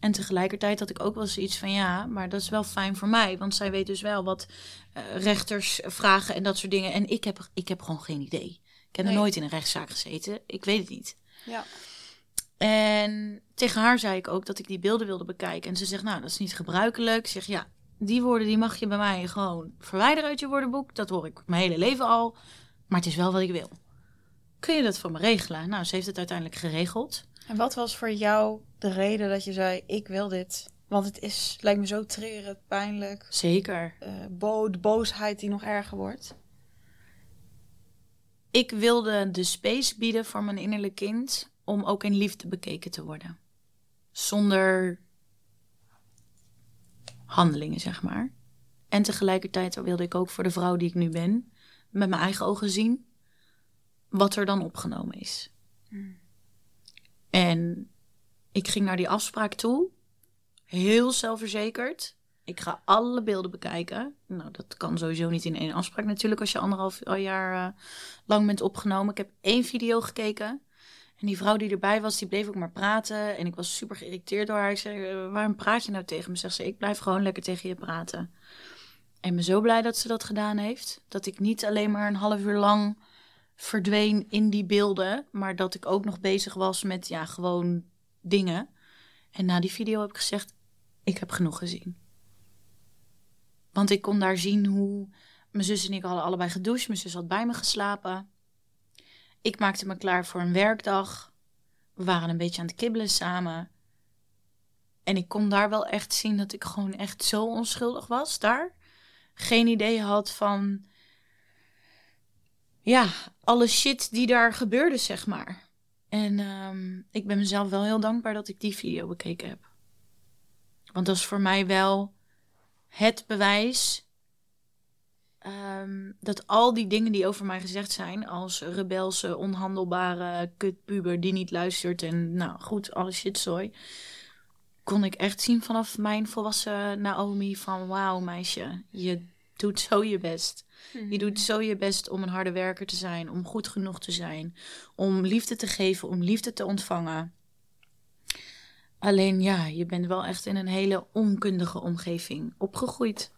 Speaker 2: En tegelijkertijd had ik ook wel zoiets van ja, maar dat is wel fijn voor mij. Want zij weet dus wel wat uh, rechters vragen en dat soort dingen. En ik heb, ik heb gewoon geen idee. Ik heb nog nooit in een rechtszaak gezeten. Ik weet het niet.
Speaker 1: Ja.
Speaker 2: En tegen haar zei ik ook dat ik die beelden wilde bekijken. En ze zegt, nou, dat is niet gebruikelijk. Ik zeg, ja, die woorden die mag je bij mij gewoon verwijderen uit je woordenboek. Dat hoor ik mijn hele leven al. Maar het is wel wat ik wil. Kun je dat voor me regelen? Nou, ze heeft het uiteindelijk geregeld.
Speaker 1: En wat was voor jou de reden dat je zei, ik wil dit? Want het is, lijkt me zo trerend, pijnlijk.
Speaker 2: Zeker.
Speaker 1: Uh, bo de boosheid die nog erger wordt.
Speaker 2: Ik wilde de space bieden voor mijn innerlijk kind om ook in liefde bekeken te worden. Zonder handelingen, zeg maar. En tegelijkertijd wilde ik ook voor de vrouw die ik nu ben, met mijn eigen ogen zien wat er dan opgenomen is. Hmm. En ik ging naar die afspraak toe, heel zelfverzekerd. Ik ga alle beelden bekijken. Nou, dat kan sowieso niet in één afspraak natuurlijk, als je anderhalf jaar uh, lang bent opgenomen. Ik heb één video gekeken. En die vrouw die erbij was, die bleef ook maar praten. En ik was super geïrriteerd door haar. Ik zei, eh, waarom praat je nou tegen me? Zegt ze, ik blijf gewoon lekker tegen je praten. En ben zo blij dat ze dat gedaan heeft. Dat ik niet alleen maar een half uur lang verdween in die beelden. Maar dat ik ook nog bezig was met, ja, gewoon dingen. En na die video heb ik gezegd, ik heb genoeg gezien. Want ik kon daar zien hoe... Mijn zus en ik hadden allebei gedoucht. Mijn zus had bij me geslapen. Ik maakte me klaar voor een werkdag. We waren een beetje aan het kibbelen samen. En ik kon daar wel echt zien dat ik gewoon echt zo onschuldig was daar. Geen idee had van. Ja, alle shit die daar gebeurde, zeg maar. En um, ik ben mezelf wel heel dankbaar dat ik die video bekeken heb. Want dat is voor mij wel het bewijs ehm, dat al die dingen die over mij gezegd zijn, als rebelse, onhandelbare kutpuber die niet luistert en nou goed, alle shitzooi, kon ik echt zien vanaf mijn volwassen Naomi van wauw meisje, je doet zo je best. Je doet zo je best om een harde werker te zijn, om goed genoeg te zijn, om liefde te geven, om liefde te ontvangen. Alleen ja, je bent wel echt in een hele onkundige omgeving opgegroeid.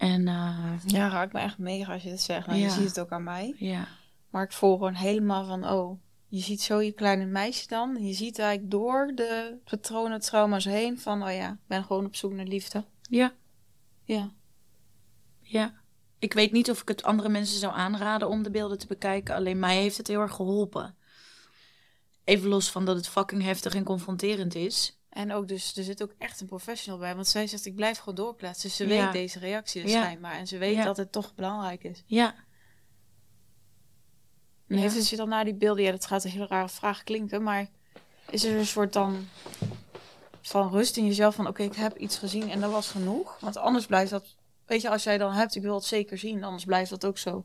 Speaker 2: En uh,
Speaker 1: ja, raakt me echt mega als je het zegt. Nou, Je ziet het ook aan mij.
Speaker 2: Ja.
Speaker 1: Maar ik voel gewoon helemaal van, oh, je ziet zo je kleine meisje dan. Je ziet eigenlijk door de patronen, trauma's heen van, oh ja, ik ben gewoon op zoek naar liefde.
Speaker 2: Ja.
Speaker 1: Ja.
Speaker 2: Ja. Ik weet niet of ik het andere mensen zou aanraden om de beelden te bekijken. Alleen mij heeft het heel erg geholpen. Even los van dat het fucking heftig en confronterend is.
Speaker 1: En ook dus, er zit ook echt een professional bij. Want zij zegt, ik blijf gewoon doorplaatsen. Dus ze weet deze reactie dus ja. schijnbaar. En ze weet dat het toch belangrijk is.
Speaker 2: Ja.
Speaker 1: En heeft ze dan naar die beelden... Ja, dat gaat een hele rare vraag klinken. Maar is er een soort dan van rust in jezelf? Van oké, ik heb iets gezien en dat was genoeg. Want anders blijft dat... Weet je, als jij dan hebt, ik wil het zeker zien. Anders blijft dat ook zo.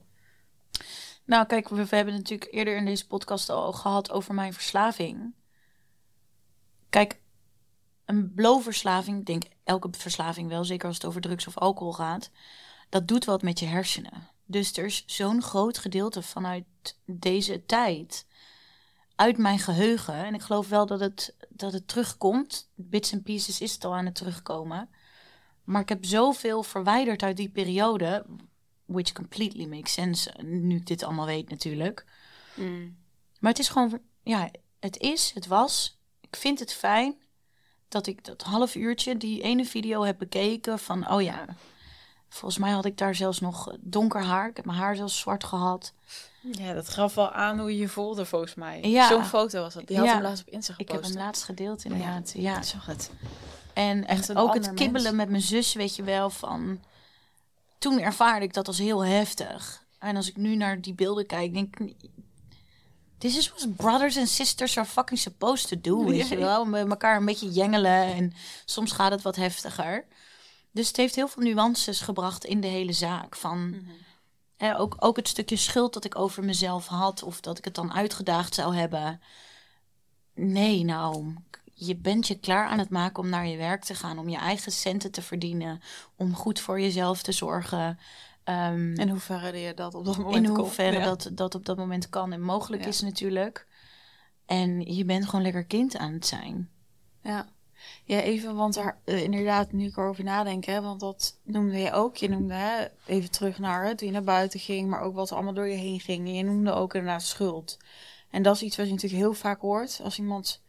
Speaker 2: Nou, kijk, we, we hebben natuurlijk eerder in deze podcast al gehad over mijn verslaving. Kijk, een blowverslaving, ik denk elke verslaving wel, zeker als het over drugs of alcohol gaat, dat doet wat met je hersenen. Dus er is zo'n groot gedeelte vanuit deze tijd, uit mijn geheugen, en ik geloof wel dat het, dat het terugkomt, bits en pieces is het al aan het terugkomen, maar ik heb zoveel verwijderd uit die periode, which completely makes sense, nu ik dit allemaal weet natuurlijk.
Speaker 1: Mm.
Speaker 2: Maar het is gewoon, ja, het is, het was, ik vind het fijn dat ik dat half uurtje die ene video heb bekeken van, oh ja, volgens mij had ik daar zelfs nog donker haar. Ik heb mijn haar zelfs zwart gehad.
Speaker 1: Ja, dat gaf wel aan hoe je je voelde volgens mij. Ja. Zo'n foto was dat. Die had hem laatst op Instagram
Speaker 2: Ik heb hem laatst gedeeld inderdaad. Ja, ja.
Speaker 1: ik zag het.
Speaker 2: En echt ook het kibbelen met mijn zus, weet je wel, van... Toen ervaarde ik dat als heel heftig. En als ik nu naar die beelden kijk, denk ik... This is what brothers and sisters are fucking supposed to do, weet je wel? Met elkaar een beetje jengelen en soms gaat het wat heftiger. Dus het heeft heel veel nuances gebracht in de hele zaak. Van, mm ook, ook het stukje schuld dat ik over mezelf had of dat ik het dan uitgedaagd zou hebben. Nee, nou, je bent je klaar aan het maken om naar je werk te gaan, om je eigen centen te verdienen, om goed voor jezelf te zorgen. Um,
Speaker 1: in hoeverre je dat op dat moment
Speaker 2: In hoeverre dat, dat op dat moment kan en mogelijk is natuurlijk. En je bent gewoon lekker kind aan het zijn.
Speaker 1: Ja. Ja, even, want er, uh, inderdaad, nu ik erover nadenk, hè, want dat noemde je ook. Je noemde hè, even terug naar het, toen je naar buiten ging, maar ook wat er allemaal door je heen ging. En je noemde ook inderdaad schuld. En dat is iets wat je natuurlijk heel vaak hoort als iemand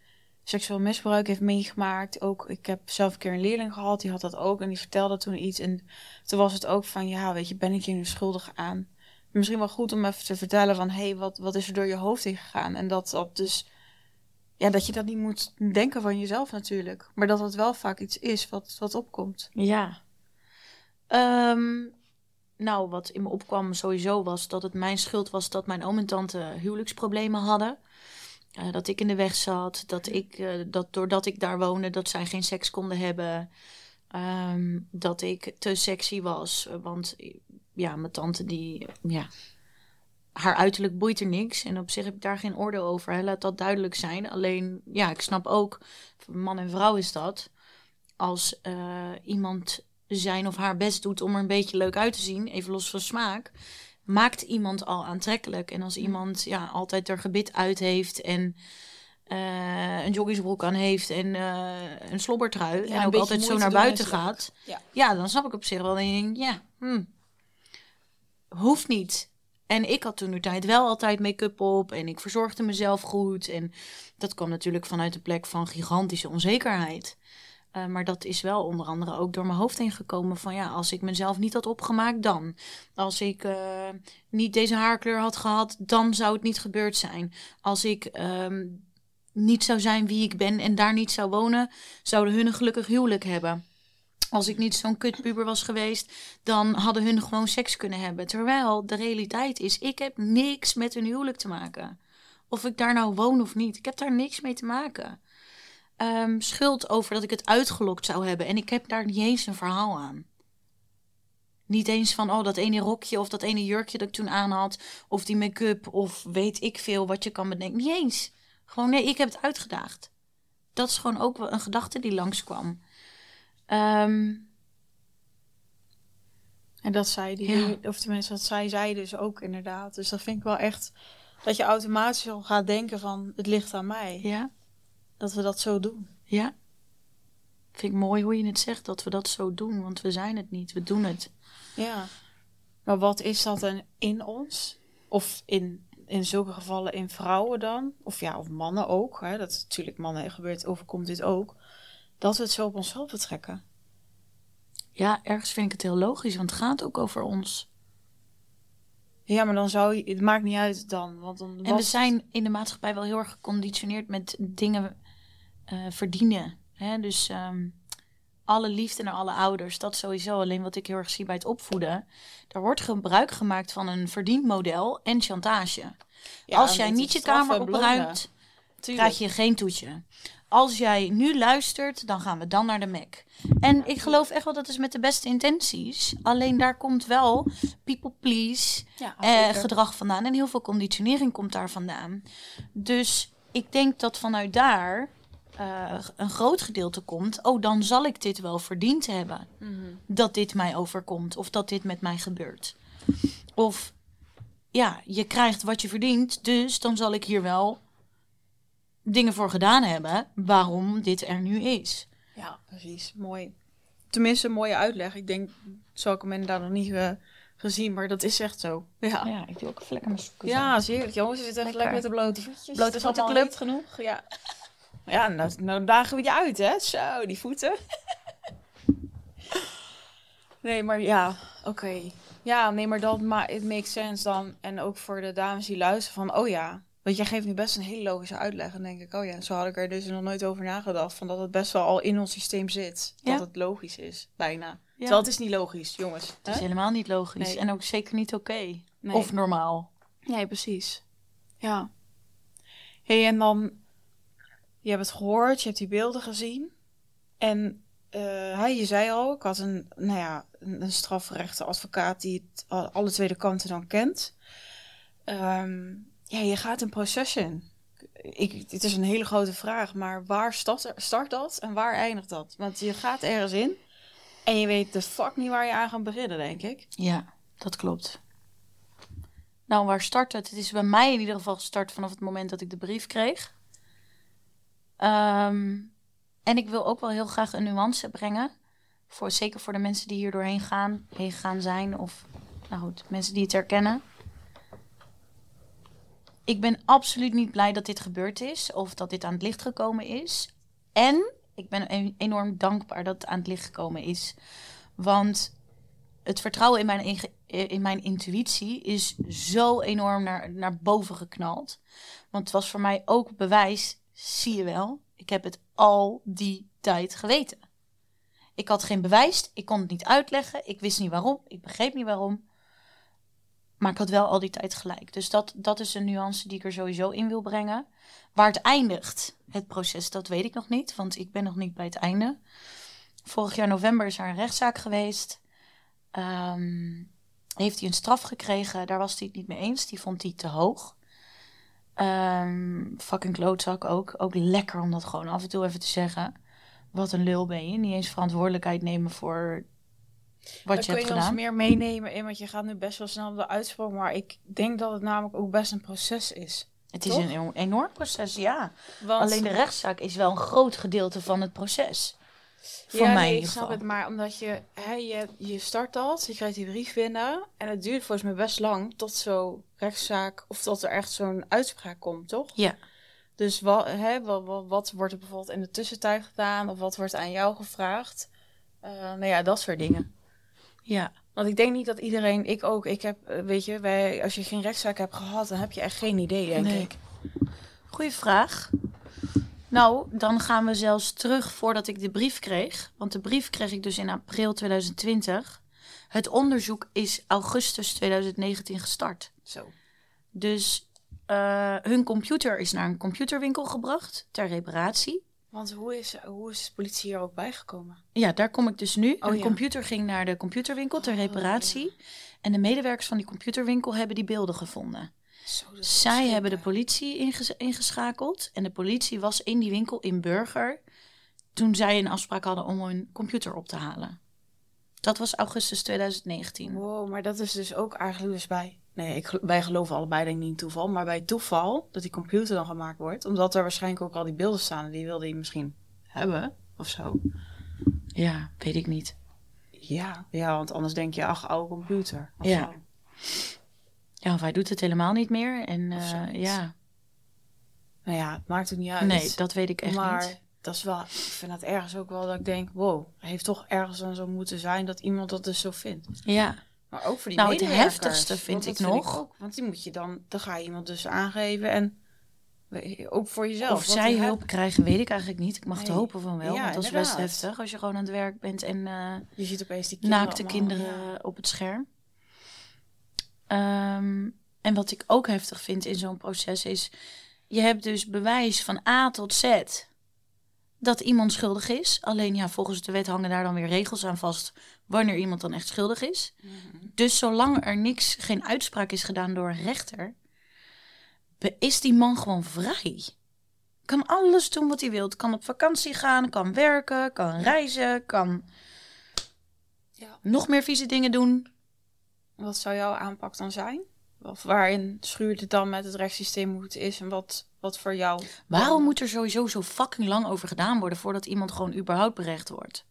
Speaker 1: seksueel misbruik heeft meegemaakt. Ook, ik heb zelf een keer een leerling gehad, die had dat ook en die vertelde toen iets. En toen was het ook van, ja, weet je, ben ik je nu schuldig aan? Misschien wel goed om even te vertellen van, hé, hey, wat, wat is er door je hoofd heen gegaan? En dat dat dus, ja, dat je dat niet moet denken van jezelf natuurlijk. Maar dat het wel vaak iets is wat, wat opkomt.
Speaker 2: Ja. Um, nou, wat in me opkwam sowieso was dat het mijn schuld was dat mijn oom en tante huwelijksproblemen hadden. Uh, dat ik in de weg zat, dat ik, uh, dat doordat ik daar woonde, dat zij geen seks konden hebben. Um, dat ik te sexy was, want ja, mijn tante die, ja, haar uiterlijk boeit er niks. En op zich heb ik daar geen oordeel over, hè. laat dat duidelijk zijn. Alleen, ja, ik snap ook, man en vrouw is dat, als uh, iemand zijn of haar best doet om er een beetje leuk uit te zien, even los van smaak, maakt iemand al aantrekkelijk. En als iemand ja, altijd er gebit uit heeft en uh, een joggingsbroek aan heeft en uh, een slobbertrui ja, en ook altijd zo naar buiten gaat, ja. ja. dan snap ik op zich wel. En je denkt, ja, hmm, hoeft niet. En ik had toen de tijd wel altijd make-up op en ik verzorgde mezelf goed. En dat kwam natuurlijk vanuit de plek van gigantische onzekerheid. Uh, maar dat is wel onder andere ook door mijn hoofd heen gekomen van ja, als ik mezelf niet had opgemaakt, dan. Als ik uh, niet deze haarkleur had gehad, dan zou het niet gebeurd zijn. Als ik uh, niet zou zijn wie ik ben en daar niet zou wonen, zouden hun een gelukkig huwelijk hebben. Als ik niet zo'n kutpuber was geweest, dan hadden hun gewoon seks kunnen hebben. Terwijl de realiteit is, ik heb niks met hun huwelijk te maken. Of ik daar nou woon of niet. Ik heb daar niks mee te maken. Ehm, schuld over dat ik het uitgelokt zou hebben. En ik heb daar niet eens een verhaal aan. Niet eens van, oh, dat ene rokje of dat ene jurkje dat ik toen aan had. Of die make-up of weet ik veel wat je kan bedenken. Niet eens. Gewoon, nee, ik heb het uitgedaagd. Dat is gewoon ook wel een gedachte die langskwam. Ehm
Speaker 1: en dat zei die, of tenminste, dat zei zij dus ook inderdaad. Dus dat vind ik wel echt dat je automatisch al gaat denken van het ligt aan mij.
Speaker 2: Ja.
Speaker 1: Dat we dat zo doen.
Speaker 2: Ja. Vind ik mooi hoe je het zegt dat we dat zo doen, want we zijn het niet, we doen het.
Speaker 1: Ja. Maar wat is dat dan in ons? Of in, in zulke gevallen in vrouwen dan? Of ja, of mannen ook. Hè? Dat natuurlijk mannen gebeurt, overkomt dit ook. Dat we het zo op onszelf betrekken.
Speaker 2: Ja, ergens vind ik het heel logisch, want het gaat ook over ons.
Speaker 1: Ja, maar dan zou je, het maakt niet uit dan. Want dan
Speaker 2: En we zijn in de maatschappij wel heel erg geconditioneerd met dingen uh, verdienen. Hè? Dus um, alle liefde naar alle ouders, dat sowieso. Alleen wat ik heel erg zie bij het opvoeden, daar wordt gebruik gemaakt van een verdienmodel en chantage. Ja, Als jij niet je kamer opruimt, krijg je geen toetje als jij nu luistert, dan gaan we dan naar de Mac. En ik geloof echt wel dat is met de beste intenties. Alleen daar komt wel people please eh, gedrag vandaan. En heel veel conditionering komt daar vandaan. Dus ik denk dat vanuit daar uh, een groot gedeelte komt. Oh, dan zal ik dit wel verdiend hebben. Mhm. Dat dit mij overkomt. Of dat dit met mij gebeurt. Of ja, je krijgt wat je verdient. Dus dan zal ik hier wel dingen voor gedaan hebben waarom dit er nu is.
Speaker 1: Ja, precies. Mooi. Tenminste, een mooie uitleg. Ik denk, zo ik hem inderdaad nog niet uh, gezien, maar dat is echt zo.
Speaker 2: Ja, ja ik doe ook vlekken mijn
Speaker 1: zoeken. Ja, zeker. Jongens, ze zitten echt lekker met de blote voetjes. Blote voeten club. genoeg. Ja. Ja, nou, nou dagen we je uit, hè? Zo, die voeten. nee, maar ja, oké. Ja, nee, maar dat ma it makes sense dan. En ook voor de dames die luisteren van, oh ja, want jij geeft nu best een hele logische uitleg. En denk ik, oh ja, zo had ik er dus nog nooit over nagedacht. Van dat het best wel al in ons systeem zit. Dat het logisch is, bijna. Ja. Terwijl het is niet logisch, jongens.
Speaker 2: Het is helemaal niet logisch. En ook zeker niet oké. Of normaal.
Speaker 1: Nee, precies. Ja. hey, en dan... Je hebt het gehoord, je hebt die beelden gezien. En uh, je zei al, ik had een, nou ja, een, strafrechtadvocaat die het, alle tweede kanten dan kent. Um, ja, je gaat een proces in. Ik, het is een hele grote vraag, maar waar start, start dat en waar eindigt dat? Want je gaat ergens in en je weet de fuck niet waar je aan gaat beginnen, denk ik.
Speaker 2: Ja, dat klopt. Nou, waar start het? Het is bij mij in ieder geval gestart vanaf het moment dat ik de brief kreeg. Ehm, en ik wil ook wel heel graag een nuance brengen. Voor, zeker voor de mensen die hier doorheen gaan, heen gaan zijn. Of, nou goed, mensen die het herkennen ik ben absoluut niet blij dat dit gebeurd is of dat dit aan het licht gekomen is. En ik ben enorm dankbaar dat het aan het licht gekomen is. Want het vertrouwen in mijn, in mijn intuïtie is zo enorm naar, naar boven geknald. Want het was voor mij ook bewijs, zie je wel, ik heb het al die tijd geweten. Ik had geen bewijs, ik kon het niet uitleggen, ik wist niet waarom, ik begreep niet waarom. Maar ik had wel al die tijd gelijk. Dus dat, dat is een nuance die ik er sowieso in wil brengen. Waar het eindigt, het proces, dat weet ik nog niet. Want ik ben nog niet bij het einde. Vorig jaar november is er een rechtszaak geweest. Um, heeft hij een straf gekregen. Daar was hij het niet mee eens. Die vond hij te hoog. Um, fucking klootzak ook. Ook lekker om dat gewoon af en toe even te zeggen. Wat een lul ben je. Niet eens verantwoordelijkheid nemen voor
Speaker 1: wat je hebt gedaan. meer meenemen in, want je gaat nu best wel snel de uitspraak, maar ik denk dat het namelijk ook best een proces is.
Speaker 2: Het is een enorm proces, ja. Want... Alleen de rechtszaak is wel een groot gedeelte van het proces. Voor
Speaker 1: ja,
Speaker 2: mij
Speaker 1: nee, ik snap het, maar omdat je, hè, je, je start dat, je krijgt die brief binnen en het duurt volgens mij best lang tot zo'n rechtszaak of tot er echt zo'n uitspraak komt, toch?
Speaker 2: Ja.
Speaker 1: Dus wat, hè, wat, wat, wat, wordt er bijvoorbeeld in de tussentijd gedaan of wat wordt aan jou gevraagd? Uh, nou ja, dat soort dingen. Ja, want ik denk niet dat iedereen, ik ook, ik heb, eh, weet je, wij, als je geen rechtszaak hebt gehad, dan heb je echt geen idee, denk ik.
Speaker 2: Goeie vraag. Nou, dan gaan we zelfs terug voordat ik de brief kreeg. Want de brief kreeg ik dus in april 2020. Het onderzoek is augustus 2019 gestart.
Speaker 1: Zo.
Speaker 2: Dus uh, hun computer is naar een computerwinkel gebracht ter reparatie.
Speaker 1: Want hoe is, hoe is de politie hier ook bijgekomen?
Speaker 2: Ja, daar kom ik dus nu.
Speaker 1: Oh,
Speaker 2: een
Speaker 1: ja.
Speaker 2: computer ging naar de computerwinkel ter
Speaker 1: Oh,
Speaker 2: reparatie. En de medewerkers van die computerwinkel hebben die beelden gevonden.
Speaker 1: Zo,
Speaker 2: Zij hebben de politie inges- ingeschakeld. En de politie was in die winkel in Burger. Toen zij een afspraak hadden om hun computer op te halen. Dat was augustus 2019.
Speaker 1: Wow, maar dat is dus ook eigenlijk dus bij... Nee, ik, wij geloven allebei denk ik niet in toeval. Maar bij toeval dat die computer dan gemaakt wordt. Omdat er waarschijnlijk ook al die beelden staan. en Die wilde hij misschien hebben of zo.
Speaker 2: Ja, weet ik niet.
Speaker 1: Ja, ja want anders denk je, ach, oude computer.
Speaker 2: Ja.
Speaker 1: zo.
Speaker 2: Ja, of hij doet het helemaal niet meer. En
Speaker 1: zoiets.
Speaker 2: ja,
Speaker 1: Nou ja, het maakt het niet uit.
Speaker 2: nee, dat weet ik echt
Speaker 1: maar
Speaker 2: niet.
Speaker 1: dat is wel, ik vind het ergens ook wel dat ik denk, wow, het heeft toch ergens dan zo moeten zijn dat iemand dat dus zo vindt.
Speaker 2: Ja,
Speaker 1: Maar ook voor die
Speaker 2: Nou, het heftigste vind ik
Speaker 1: dat
Speaker 2: nog-
Speaker 1: ook, want die moet je dan, dan ga je iemand dus aangeven en ook voor jezelf.
Speaker 2: of zij hulp krijgen, weet ik eigenlijk niet. Ik mag het hopen van wel,
Speaker 1: Ja,
Speaker 2: want dat is best heftig als je gewoon aan het werk bent en eh,
Speaker 1: Je ziet opeens die kinderen
Speaker 2: naakte
Speaker 1: allemaal,
Speaker 2: kinderen op het scherm. Ehm, en wat ik ook heftig vind in zo'n proces is, je hebt dus bewijs van A tot Z dat iemand schuldig is. Alleen ja, volgens de wet hangen daar dan weer regels aan vast wanneer iemand dan echt schuldig is.
Speaker 1: Mhm.
Speaker 2: Dus zolang er niks, geen uitspraak is gedaan door een rechter, is die man gewoon vrij. Kan alles doen wat hij wil. Kan op vakantie gaan, kan werken, kan reizen, kan
Speaker 1: Ja.
Speaker 2: nog meer vieze dingen doen.
Speaker 1: Wat zou jouw aanpak dan zijn? Of waarin schuurt het dan met het rechtssysteem hoe het is en wat, wat voor jou?
Speaker 2: Waarom moet er sowieso zo fucking lang over gedaan worden voordat iemand gewoon überhaupt berecht wordt?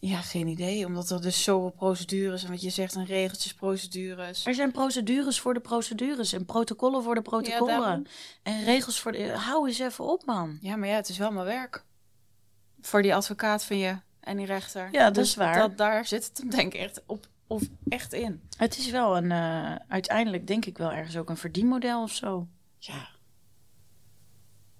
Speaker 1: Ja, geen idee. Omdat er dus zoveel procedures en wat je zegt, en regeltjes, procedures.
Speaker 2: Er zijn procedures voor de procedures en protocollen voor de protocollen.
Speaker 1: daarom.
Speaker 2: en regels voor de. Hou eens even op, man.
Speaker 1: Ja, maar ja, het is wel mijn werk. Voor die advocaat van je en die rechter.
Speaker 2: Ja, dat
Speaker 1: Dus
Speaker 2: is waar.
Speaker 1: Dat, daar zit het hem denk ik echt op, of echt in.
Speaker 2: Het is wel een. eh, uiteindelijk denk ik wel ergens ook een verdienmodel of zo.
Speaker 1: Ja.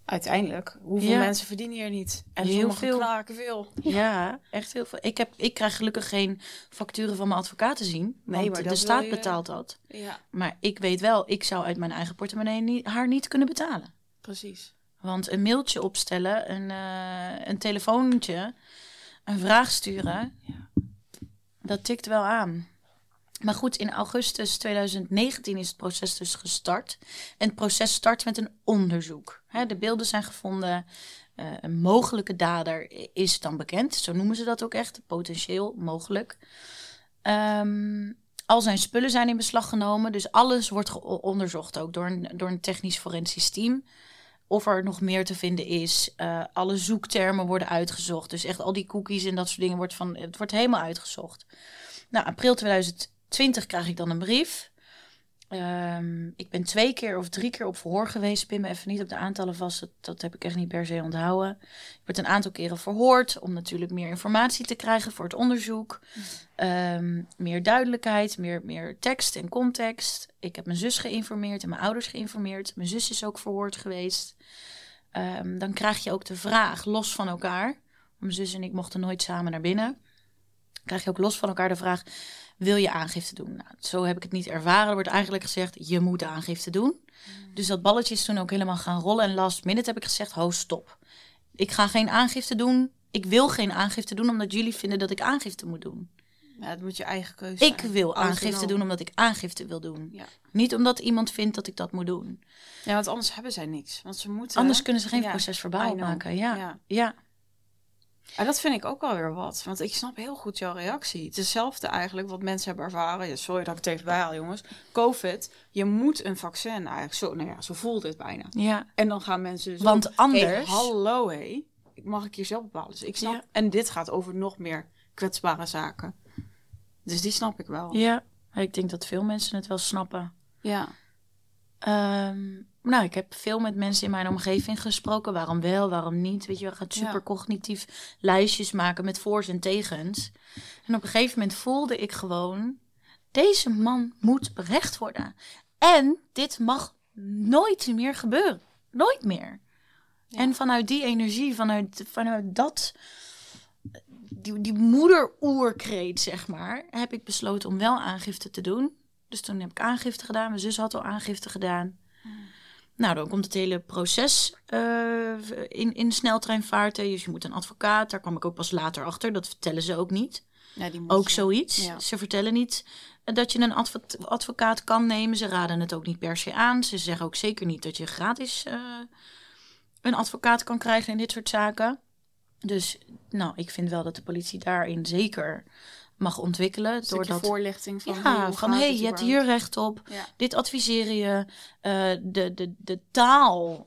Speaker 1: Uiteindelijk, hoeveel
Speaker 2: Ja.
Speaker 1: mensen verdienen hier niet? En
Speaker 2: Heel veel.
Speaker 1: klagen veel.
Speaker 2: Ja, echt heel veel. Ik, heb, ik krijg gelukkig geen facturen van mijn advocaat te zien.
Speaker 1: Nee,
Speaker 2: want
Speaker 1: maar
Speaker 2: de staat
Speaker 1: je-
Speaker 2: betaalt dat.
Speaker 1: Ja,
Speaker 2: Maar ik weet wel, ik zou uit mijn eigen portemonnee niet, haar niet kunnen betalen.
Speaker 1: precies.
Speaker 2: Want een mailtje opstellen, een, eh, een telefoontje, een vraag sturen, dat tikt wel aan. Maar goed, in augustus 2019 is het proces dus gestart. En het proces start met een onderzoek. De beelden zijn gevonden. eh, een mogelijke dader is dan bekend. Zo noemen ze dat ook echt. Potentieel mogelijk. Ehm, al zijn spullen zijn in beslag genomen. Dus alles wordt onderzocht ook door een, door een technisch forensisch team of er nog meer te vinden is. Eh, alle zoektermen worden uitgezocht. Dus echt al die cookies en dat soort dingen wordt van het wordt helemaal uitgezocht. Nou, april 2020 krijg ik dan een brief. Ehm, ik ben twee keer of drie keer op verhoor geweest. Pin me even niet op de aantallen vast. Dat, heb ik echt niet per se onthouden. Ik werd een aantal keren verhoord om natuurlijk meer informatie te krijgen voor het onderzoek. Ehm, meer duidelijkheid, meer, meer tekst en context. Ik heb mijn zus geïnformeerd en mijn ouders geïnformeerd. Mijn zus is ook verhoord geweest. Ehm, dan krijg je ook de vraag, los van elkaar. Mijn zus en ik mochten nooit samen naar binnen. Krijg je ook los van elkaar de vraag: wil je aangifte doen? Nou, zo heb ik het niet ervaren. Er wordt eigenlijk gezegd: je moet aangifte doen. Dus dat balletje is toen ook helemaal gaan rollen. En last minute heb ik gezegd: ho, stop. Ik ga geen aangifte doen. Ik wil geen aangifte doen omdat jullie vinden dat ik aangifte moet doen.
Speaker 1: Ja, het moet je eigen keuze
Speaker 2: Ik
Speaker 1: zijn.
Speaker 2: wil aangifte doen omdat ik aangifte wil doen.
Speaker 1: Ja.
Speaker 2: Niet omdat iemand vindt dat ik dat moet doen.
Speaker 1: ja, want anders hebben zij niks. Want ze moeten...
Speaker 2: Anders kunnen ze geen
Speaker 1: Ja,
Speaker 2: proces verbaal
Speaker 1: know.
Speaker 2: maken. Ja.
Speaker 1: Ja.
Speaker 2: Ja.
Speaker 1: Maar dat vind ik ook wel weer wat. Want ik snap heel goed jouw reactie. Het is hetzelfde eigenlijk wat mensen hebben ervaren. Ja, sorry dat ik het even bijhaal, jongens. Covid. Je moet een vaccin eigenlijk. Zo, nou ja, zo voelt het bijna.
Speaker 2: ja.
Speaker 1: En dan gaan mensen zo...
Speaker 2: Want
Speaker 1: Hey,
Speaker 2: anders-
Speaker 1: hallo, hé. Mag ik hier zelf bepalen? Dus ik snap...
Speaker 2: Ja.
Speaker 1: En dit gaat over nog meer kwetsbare zaken. Dus die snap ik wel.
Speaker 2: Ja. Ik denk dat veel mensen het wel snappen.
Speaker 1: Ja.
Speaker 2: Ehm, nou, ik heb veel met mensen in mijn omgeving gesproken. Waarom wel, waarom niet? Weet je, we gaan super cognitief lijstjes maken met voor's en tegens. En op een gegeven moment voelde ik gewoon... Deze man moet berecht worden. En dit mag nooit meer gebeuren. Nooit meer.
Speaker 1: Ja.
Speaker 2: En vanuit die energie, vanuit, vanuit dat... Die, die moeder-oerkreet, zeg maar... heb ik besloten om wel aangifte te doen. Dus toen heb ik aangifte gedaan. Mijn zus had al aangifte gedaan. Nou, dan komt het hele proces uh, in, in sneltreinvaart. Dus je moet een advocaat. Daar kwam ik ook pas later achter. Dat vertellen ze ook niet. Ja, die ook zoiets. Ze vertellen niet dat je een advocaat kan nemen. Ze raden het ook niet per se aan. Ze zeggen ook zeker niet dat je gratis uh, een advocaat kan krijgen in dit soort zaken. Dus nou, ik vind wel dat de politie daarin zeker mag ontwikkelen.
Speaker 1: Een doordat voorlichting van
Speaker 2: ja, van hé, hey, je hebt hier recht op. Dit adviseer je. Uh, de, de, de taal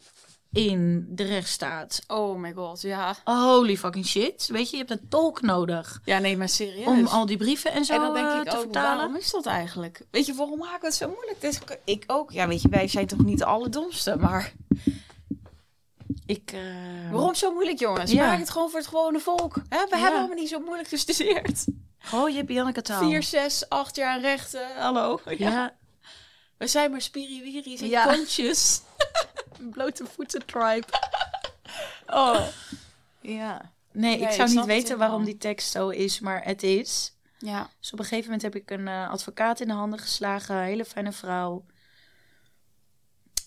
Speaker 2: in de rechtsstaat.
Speaker 1: Oh my god, ja.
Speaker 2: Holy fucking shit. Weet je, je hebt een tolk nodig.
Speaker 1: Ja, nee, maar serieus.
Speaker 2: Om al die brieven en zo
Speaker 1: en dan denk
Speaker 2: uh,
Speaker 1: ik
Speaker 2: te
Speaker 1: ook,
Speaker 2: vertalen.
Speaker 1: Waarom is dat eigenlijk? Weet je, waarom maken we het zo moeilijk? Dit, ik ook. Ja, weet je, wij zijn toch niet de allerdomste, maar...
Speaker 2: Ik, uh...
Speaker 1: Waarom zo moeilijk, jongens? Ja. Maak het gewoon voor het gewone volk. Hè? We ja. hebben allemaal niet zo moeilijk gestudeerd.
Speaker 2: Oh, je hebt Janneke taal.
Speaker 1: Vier, zes, acht jaar rechten. Hallo. Ja. ja. We zijn maar spiriwiri's en ja. kontjes.
Speaker 2: Blote voeten tribe. oh. Ja. Nee, ik zou niet weten waarom die tekst zo is, maar het is. Ja. Dus op een gegeven moment heb ik een uh, advocaat in de handen geslagen. Hele fijne vrouw.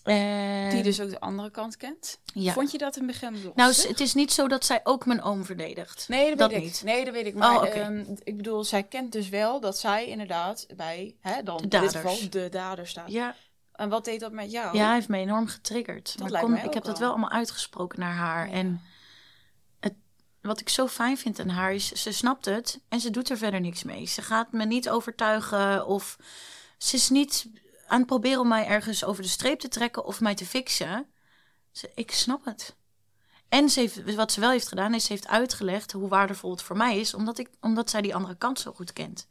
Speaker 1: En... Die dus ook de andere kant kent. Ja. Vond je dat het begin lastig?
Speaker 2: Nou, het is niet zo dat zij ook mijn oom verdedigt.
Speaker 1: Nee, dat, dat weet niet. ik. Nee, dat weet ik. Maar oh, okay. um, ik bedoel, zij kent dus wel dat zij inderdaad bij hè, dan, de in dit geval de dader staat. Ja. En wat deed dat met jou?
Speaker 2: Ja, hij heeft me enorm getriggerd. Dat maar kon, ik heb dat wel allemaal uitgesproken naar haar. Ja. En het, wat ik zo fijn vind aan haar is, ze snapt het en ze doet er verder niks mee. Ze gaat me niet overtuigen of ze is niet aan het proberen om mij ergens over de streep te trekken of mij te fixen. Ze, ik snap het. En ze heeft, wat ze wel heeft gedaan, is ze heeft uitgelegd hoe waardevol het voor mij is, omdat, ik, omdat zij die andere kant zo goed kent.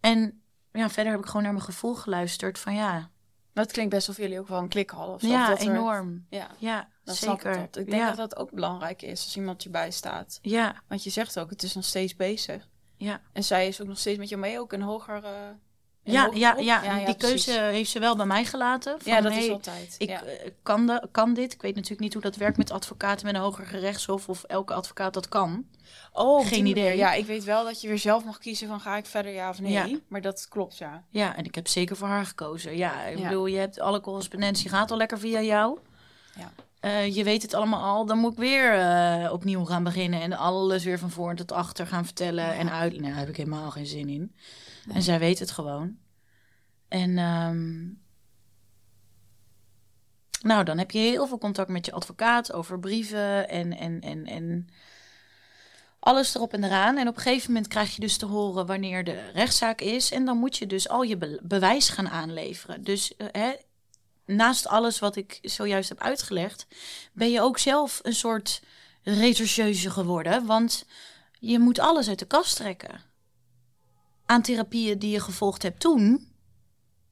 Speaker 2: En ja, verder heb ik gewoon naar mijn gevoel geluisterd van ja.
Speaker 1: Dat klinkt best of jullie ook wel een klik hadden. Of
Speaker 2: ja,
Speaker 1: dat
Speaker 2: enorm. ja, ja zeker.
Speaker 1: Ik, ik denk dat dat ook belangrijk is als iemand je bijstaat. Ja. Want je zegt ook, het is nog steeds bezig. Ja. En zij is ook nog steeds met je mee, ook een hoger... Uh,
Speaker 2: ja, ja, ja, die keuze heeft ze wel bij mij gelaten.
Speaker 1: Van, ja, dat is altijd.
Speaker 2: Ik eh, kan, de, kan dit. Ik weet natuurlijk niet hoe dat werkt met advocaten met een hoger gerechtshof of elke advocaat dat kan.
Speaker 1: Oh, geen idee. Ja, ik weet wel dat je weer zelf mag kiezen van ga ik verder ja of nee. Ja. Maar dat klopt, ja.
Speaker 2: Ja, en ik heb zeker voor haar gekozen. Ja, ik bedoel, je hebt alle correspondentie gaat al lekker via jou. Ja. Uh, je weet het allemaal al, dan moet ik weer uh, opnieuw gaan beginnen en alles weer van voor tot achter gaan vertellen en uit. Nou, daar heb ik helemaal geen zin in. En zij weet het gewoon. En um, nou, dan heb je heel veel contact met je advocaat over brieven en, en, en, en alles erop en eraan. En op een gegeven moment krijg je dus te horen wanneer de rechtszaak is. En dan moet je dus al je bewijs gaan aanleveren. Dus uh, hè, naast alles wat ik zojuist heb uitgelegd, ben je ook zelf een soort rechercheuse geworden. Want je moet alles uit de kast trekken aan therapieën die je gevolgd hebt toen,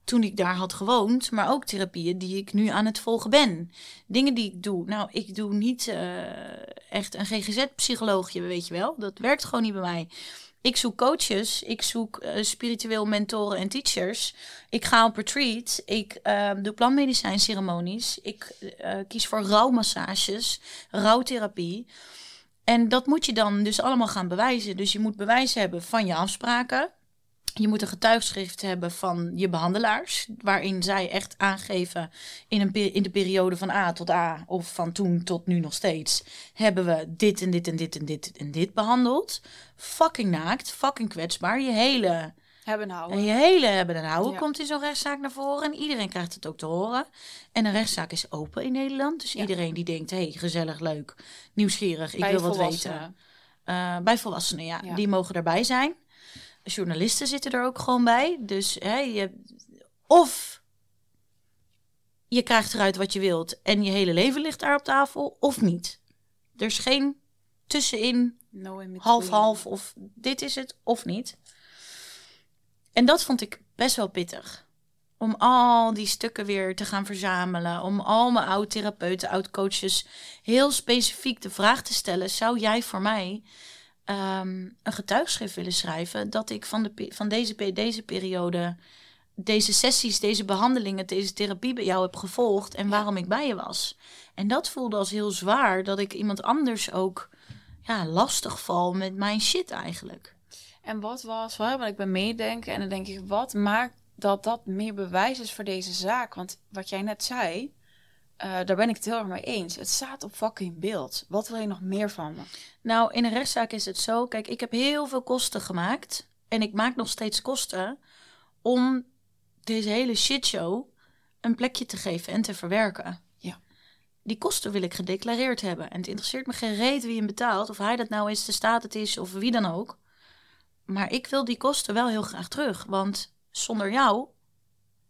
Speaker 2: toen ik daar had gewoond, maar ook therapieën die ik nu aan het volgen ben. Dingen die ik doe. Nou, ik doe niet uh, echt een GGZ-psycholoogje, weet je wel. Dat werkt gewoon niet bij mij. Ik zoek coaches, ik zoek uh, spiritueel mentoren en teachers. Ik ga op retreat, ik uh, doe plantmedicijnceremonies. Ik kies voor rouwmassages, rouwtherapie. En dat moet je dan dus allemaal gaan bewijzen. Dus je moet bewijs hebben van je afspraken. Je moet een getuigschrift hebben van je behandelaars, waarin zij echt aangeven in, een in de periode van A tot A of van toen tot nu nog steeds, hebben we dit en dit en dit en dit en dit behandeld. Fucking naakt, fucking kwetsbaar. Je hele
Speaker 1: hebben houden.
Speaker 2: En je hele hebben en houden komt in zo'n rechtszaak naar voren. En iedereen krijgt het ook te horen. En een rechtszaak is open in Nederland. Dus iedereen die denkt, hé, hey, gezellig, leuk, nieuwsgierig, ik wil wat weten. Uh, bij volwassenen, ja, Die mogen erbij zijn journalisten zitten er ook gewoon bij. Dus hè, je, of je krijgt eruit wat je wilt en je hele leven ligt daar op tafel, of niet. Er is geen tussenin, half-half, of dit is het, of niet. En dat vond ik best wel pittig. Om al die stukken weer te gaan verzamelen. Om al mijn oud-therapeuten, oud-coaches heel specifiek de vraag te stellen: zou jij voor mij um, een getuigschrift willen schrijven dat ik van, de, van deze, deze periode, deze sessies, deze behandelingen, deze therapie bij jou heb gevolgd en waarom ik bij je was. En dat voelde als heel zwaar dat ik iemand anders ook ja, lastig val met mijn shit eigenlijk.
Speaker 1: En wat was, want ik ben meedenken en dan denk ik, wat maakt dat dat meer bewijs is voor deze zaak? Want wat jij net zei, uh, daar ben ik het heel erg mee eens. Het staat op fucking beeld. Wat wil je nog meer van me?
Speaker 2: Nou, in een rechtszaak is het zo. Kijk, ik heb heel veel kosten gemaakt. En ik maak nog steeds kosten om deze hele shitshow een plekje te geven en te verwerken.
Speaker 1: Ja.
Speaker 2: Die kosten wil ik gedeclareerd hebben. En het interesseert me geen reet wie hem betaalt. Of hij dat nou is, de staat het is, of wie dan ook. Maar ik wil die kosten wel heel graag terug. Want zonder jou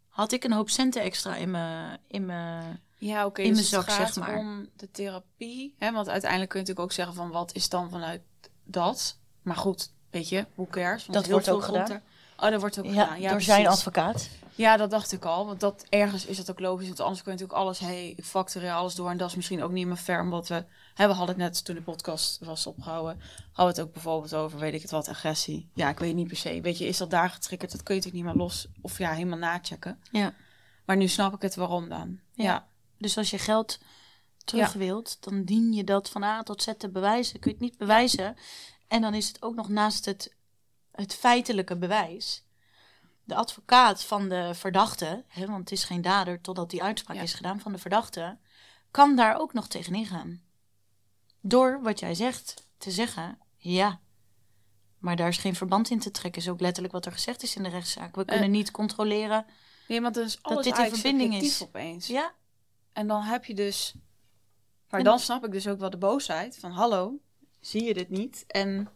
Speaker 2: had ik een hoop centen extra in mijn, in mijn,
Speaker 1: ja, oké.
Speaker 2: in
Speaker 1: dus
Speaker 2: mijn zak, zeg maar.
Speaker 1: om de therapie. Hè? Want uiteindelijk kun je natuurlijk ook zeggen van wat is dan vanuit dat. Maar goed, weet je, hoe cares? Want
Speaker 2: Dat wordt ook gedaan.
Speaker 1: er- Oh, dat wordt ook
Speaker 2: Ja,
Speaker 1: gedaan. Ja,
Speaker 2: door zijn advocaat.
Speaker 1: Ja, dat dacht ik al. Want dat, ergens is dat ook logisch. Want anders kun je natuurlijk alles... hey, ik alles door. En dat is misschien ook niet meer fair. Omdat we... Hè, we hadden het net toen de podcast was opgehouden... hadden we het ook bijvoorbeeld over, weet ik het wat, agressie. Ja, ik weet niet per se. Weet je, is dat daar getriggerd? Dat kun je natuurlijk niet meer los... of ja, helemaal nachecken.
Speaker 2: Ja.
Speaker 1: Maar nu snap ik het waarom dan.
Speaker 2: Ja.
Speaker 1: Ja.
Speaker 2: Dus als je geld terug wilt, dan dien je dat van A tot Z te bewijzen. Kun je het niet bewijzen. En dan is het ook nog naast het, het feitelijke bewijs. De advocaat van de verdachte, hè, want het is geen dader totdat die uitspraak
Speaker 1: Ja.
Speaker 2: is gedaan van de verdachte, kan daar ook nog tegenin gaan. Door wat jij zegt te zeggen, ja. Maar daar is geen verband in te trekken, is ook letterlijk wat er gezegd is in de rechtszaak. We kunnen
Speaker 1: Eh,
Speaker 2: niet controleren.
Speaker 1: Nee, want is alles
Speaker 2: dit in verbinding is.
Speaker 1: opeens.
Speaker 2: Ja,
Speaker 1: En dan heb je dus... Maar dan snap ik dus ook wel de boosheid van... Hallo, zie je dit niet? En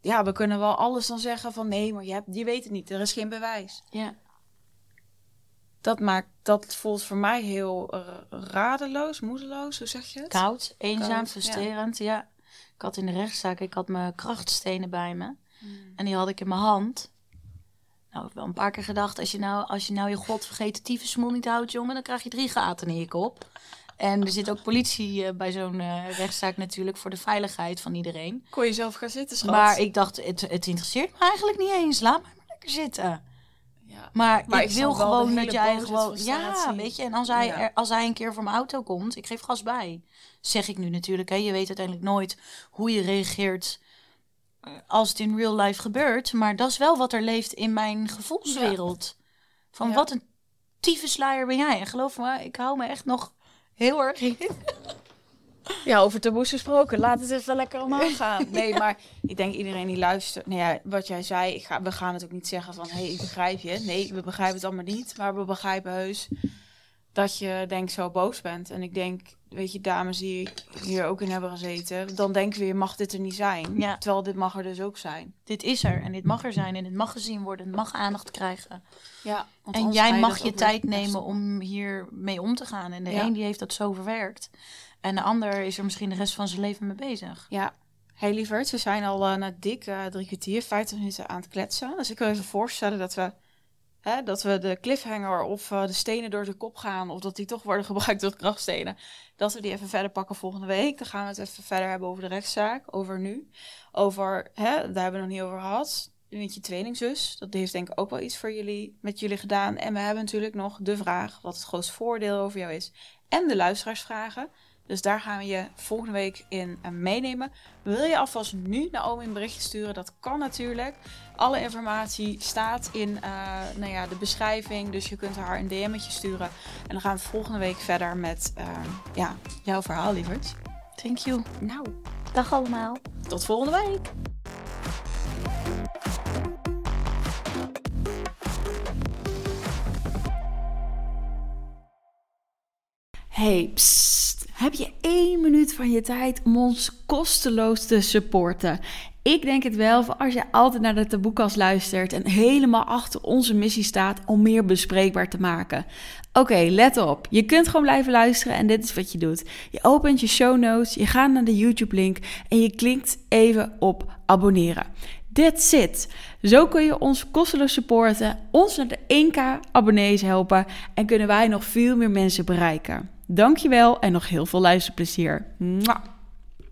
Speaker 1: ja, we kunnen wel alles dan zeggen van... Nee, maar je, hebt, je weet het niet. Er is geen bewijs.
Speaker 2: ja.
Speaker 1: Dat maakt... Dat voelt voor mij heel radeloos, moedeloos. Hoe zeg je het?
Speaker 2: Koud, eenzaam,
Speaker 1: Koud,
Speaker 2: frustrerend. Ja. Ik had in de rechtszaak, ik had mijn krachtstenen bij me.
Speaker 1: Hmm.
Speaker 2: En die had ik in mijn hand. Nou, ik heb wel een paar keer gedacht, als je nou, als je, nou je godvergeten tyfusmol niet houdt, jongen, dan krijg je drie gaten in je kop. En er zit ook politie eh, bij zo'n eh, rechtszaak natuurlijk voor de veiligheid van iedereen.
Speaker 1: Kon je zelf gaan zitten, schat?
Speaker 2: Maar ik dacht, het, het interesseert me eigenlijk niet eens. Laat mij maar lekker zitten.
Speaker 1: Ja.
Speaker 2: Maar,
Speaker 1: Maar
Speaker 2: ik,
Speaker 1: ik
Speaker 2: wil gewoon dat jij gewoon. Ja, weet je. En als hij,
Speaker 1: Ja.
Speaker 2: er, als hij een keer voor mijn auto komt, ik geef gas bij. Zeg ik nu natuurlijk. Hè. Je weet uiteindelijk nooit hoe je reageert als het in real life gebeurt. Maar dat is wel wat er leeft in mijn gevoelswereld. Van
Speaker 1: Ja.
Speaker 2: wat een tyfusluier ben jij. En geloof me, ik hou me echt nog heel erg in.
Speaker 1: Ja, over taboes gesproken. Laat het even lekker omhoog gaan. Nee, maar ik denk iedereen die luistert... Nou ja, wat jij zei, ik ga, we gaan het ook niet zeggen van... Hé, hey, ik begrijp je. Nee, we begrijpen het allemaal niet. Maar we begrijpen heus dat je, denk zo boos bent. En ik denk, weet je, dames die hier ook in hebben gezeten... Dan denken we, je mag dit er niet zijn.
Speaker 2: Ja.
Speaker 1: Terwijl dit mag er dus ook zijn.
Speaker 2: Dit is er en dit mag er zijn en dit mag gezien worden. Het mag aandacht krijgen.
Speaker 1: Ja,
Speaker 2: En jij mag je tijd nemen om hier mee om te gaan. En de
Speaker 1: Ja.
Speaker 2: een die heeft dat zo verwerkt. En de ander is er misschien de rest van zijn leven mee bezig.
Speaker 1: Ja. Hey lieverd, we zijn al eh, na dik eh, drie kwartier, 50 minuten aan het kletsen. Dus ik wil even voorstellen dat we, hè, dat we de cliffhanger of eh, de stenen door de kop gaan... of dat die toch worden gebruikt door krachtstenen... dat we die even verder pakken volgende week. Dan gaan we het even verder hebben over de rechtszaak, over nu. Over, hè, daar hebben we nog niet over gehad, met je tweelingzus. Dat heeft denk ik ook wel iets voor jullie, met jullie gedaan. En we hebben natuurlijk nog de vraag wat het grootste voordeel over jou is. En de luisteraarsvragen. Dus daar gaan we je volgende week in eh, meenemen. Wil je alvast nu Naomi een berichtje sturen? Dat kan natuurlijk. Alle informatie staat in eh, nou ja, de beschrijving. Dus je kunt haar een DM'tje sturen. En dan gaan we volgende week verder met eh, ja, jouw verhaal, lieverd.
Speaker 2: Thank you.
Speaker 1: Nou,
Speaker 2: Dag allemaal.
Speaker 1: tot volgende week.
Speaker 4: Hey, psst. Heb je één minuut van je tijd om ons kosteloos te supporten? Ik denk het wel, voor als je altijd naar de taboekast luistert en helemaal achter onze missie staat om meer bespreekbaar te maken. Oké, let op. Je kunt gewoon blijven luisteren en dit is wat je doet. Je opent je show notes, je gaat naar de YouTube-link en je klikt even op abonneren. That's it. Zo kun je ons kosteloos supporten, ons naar de 1k abonnees helpen en kunnen wij nog veel meer mensen bereiken. Dankjewel en nog heel veel luisterplezier. Mwah.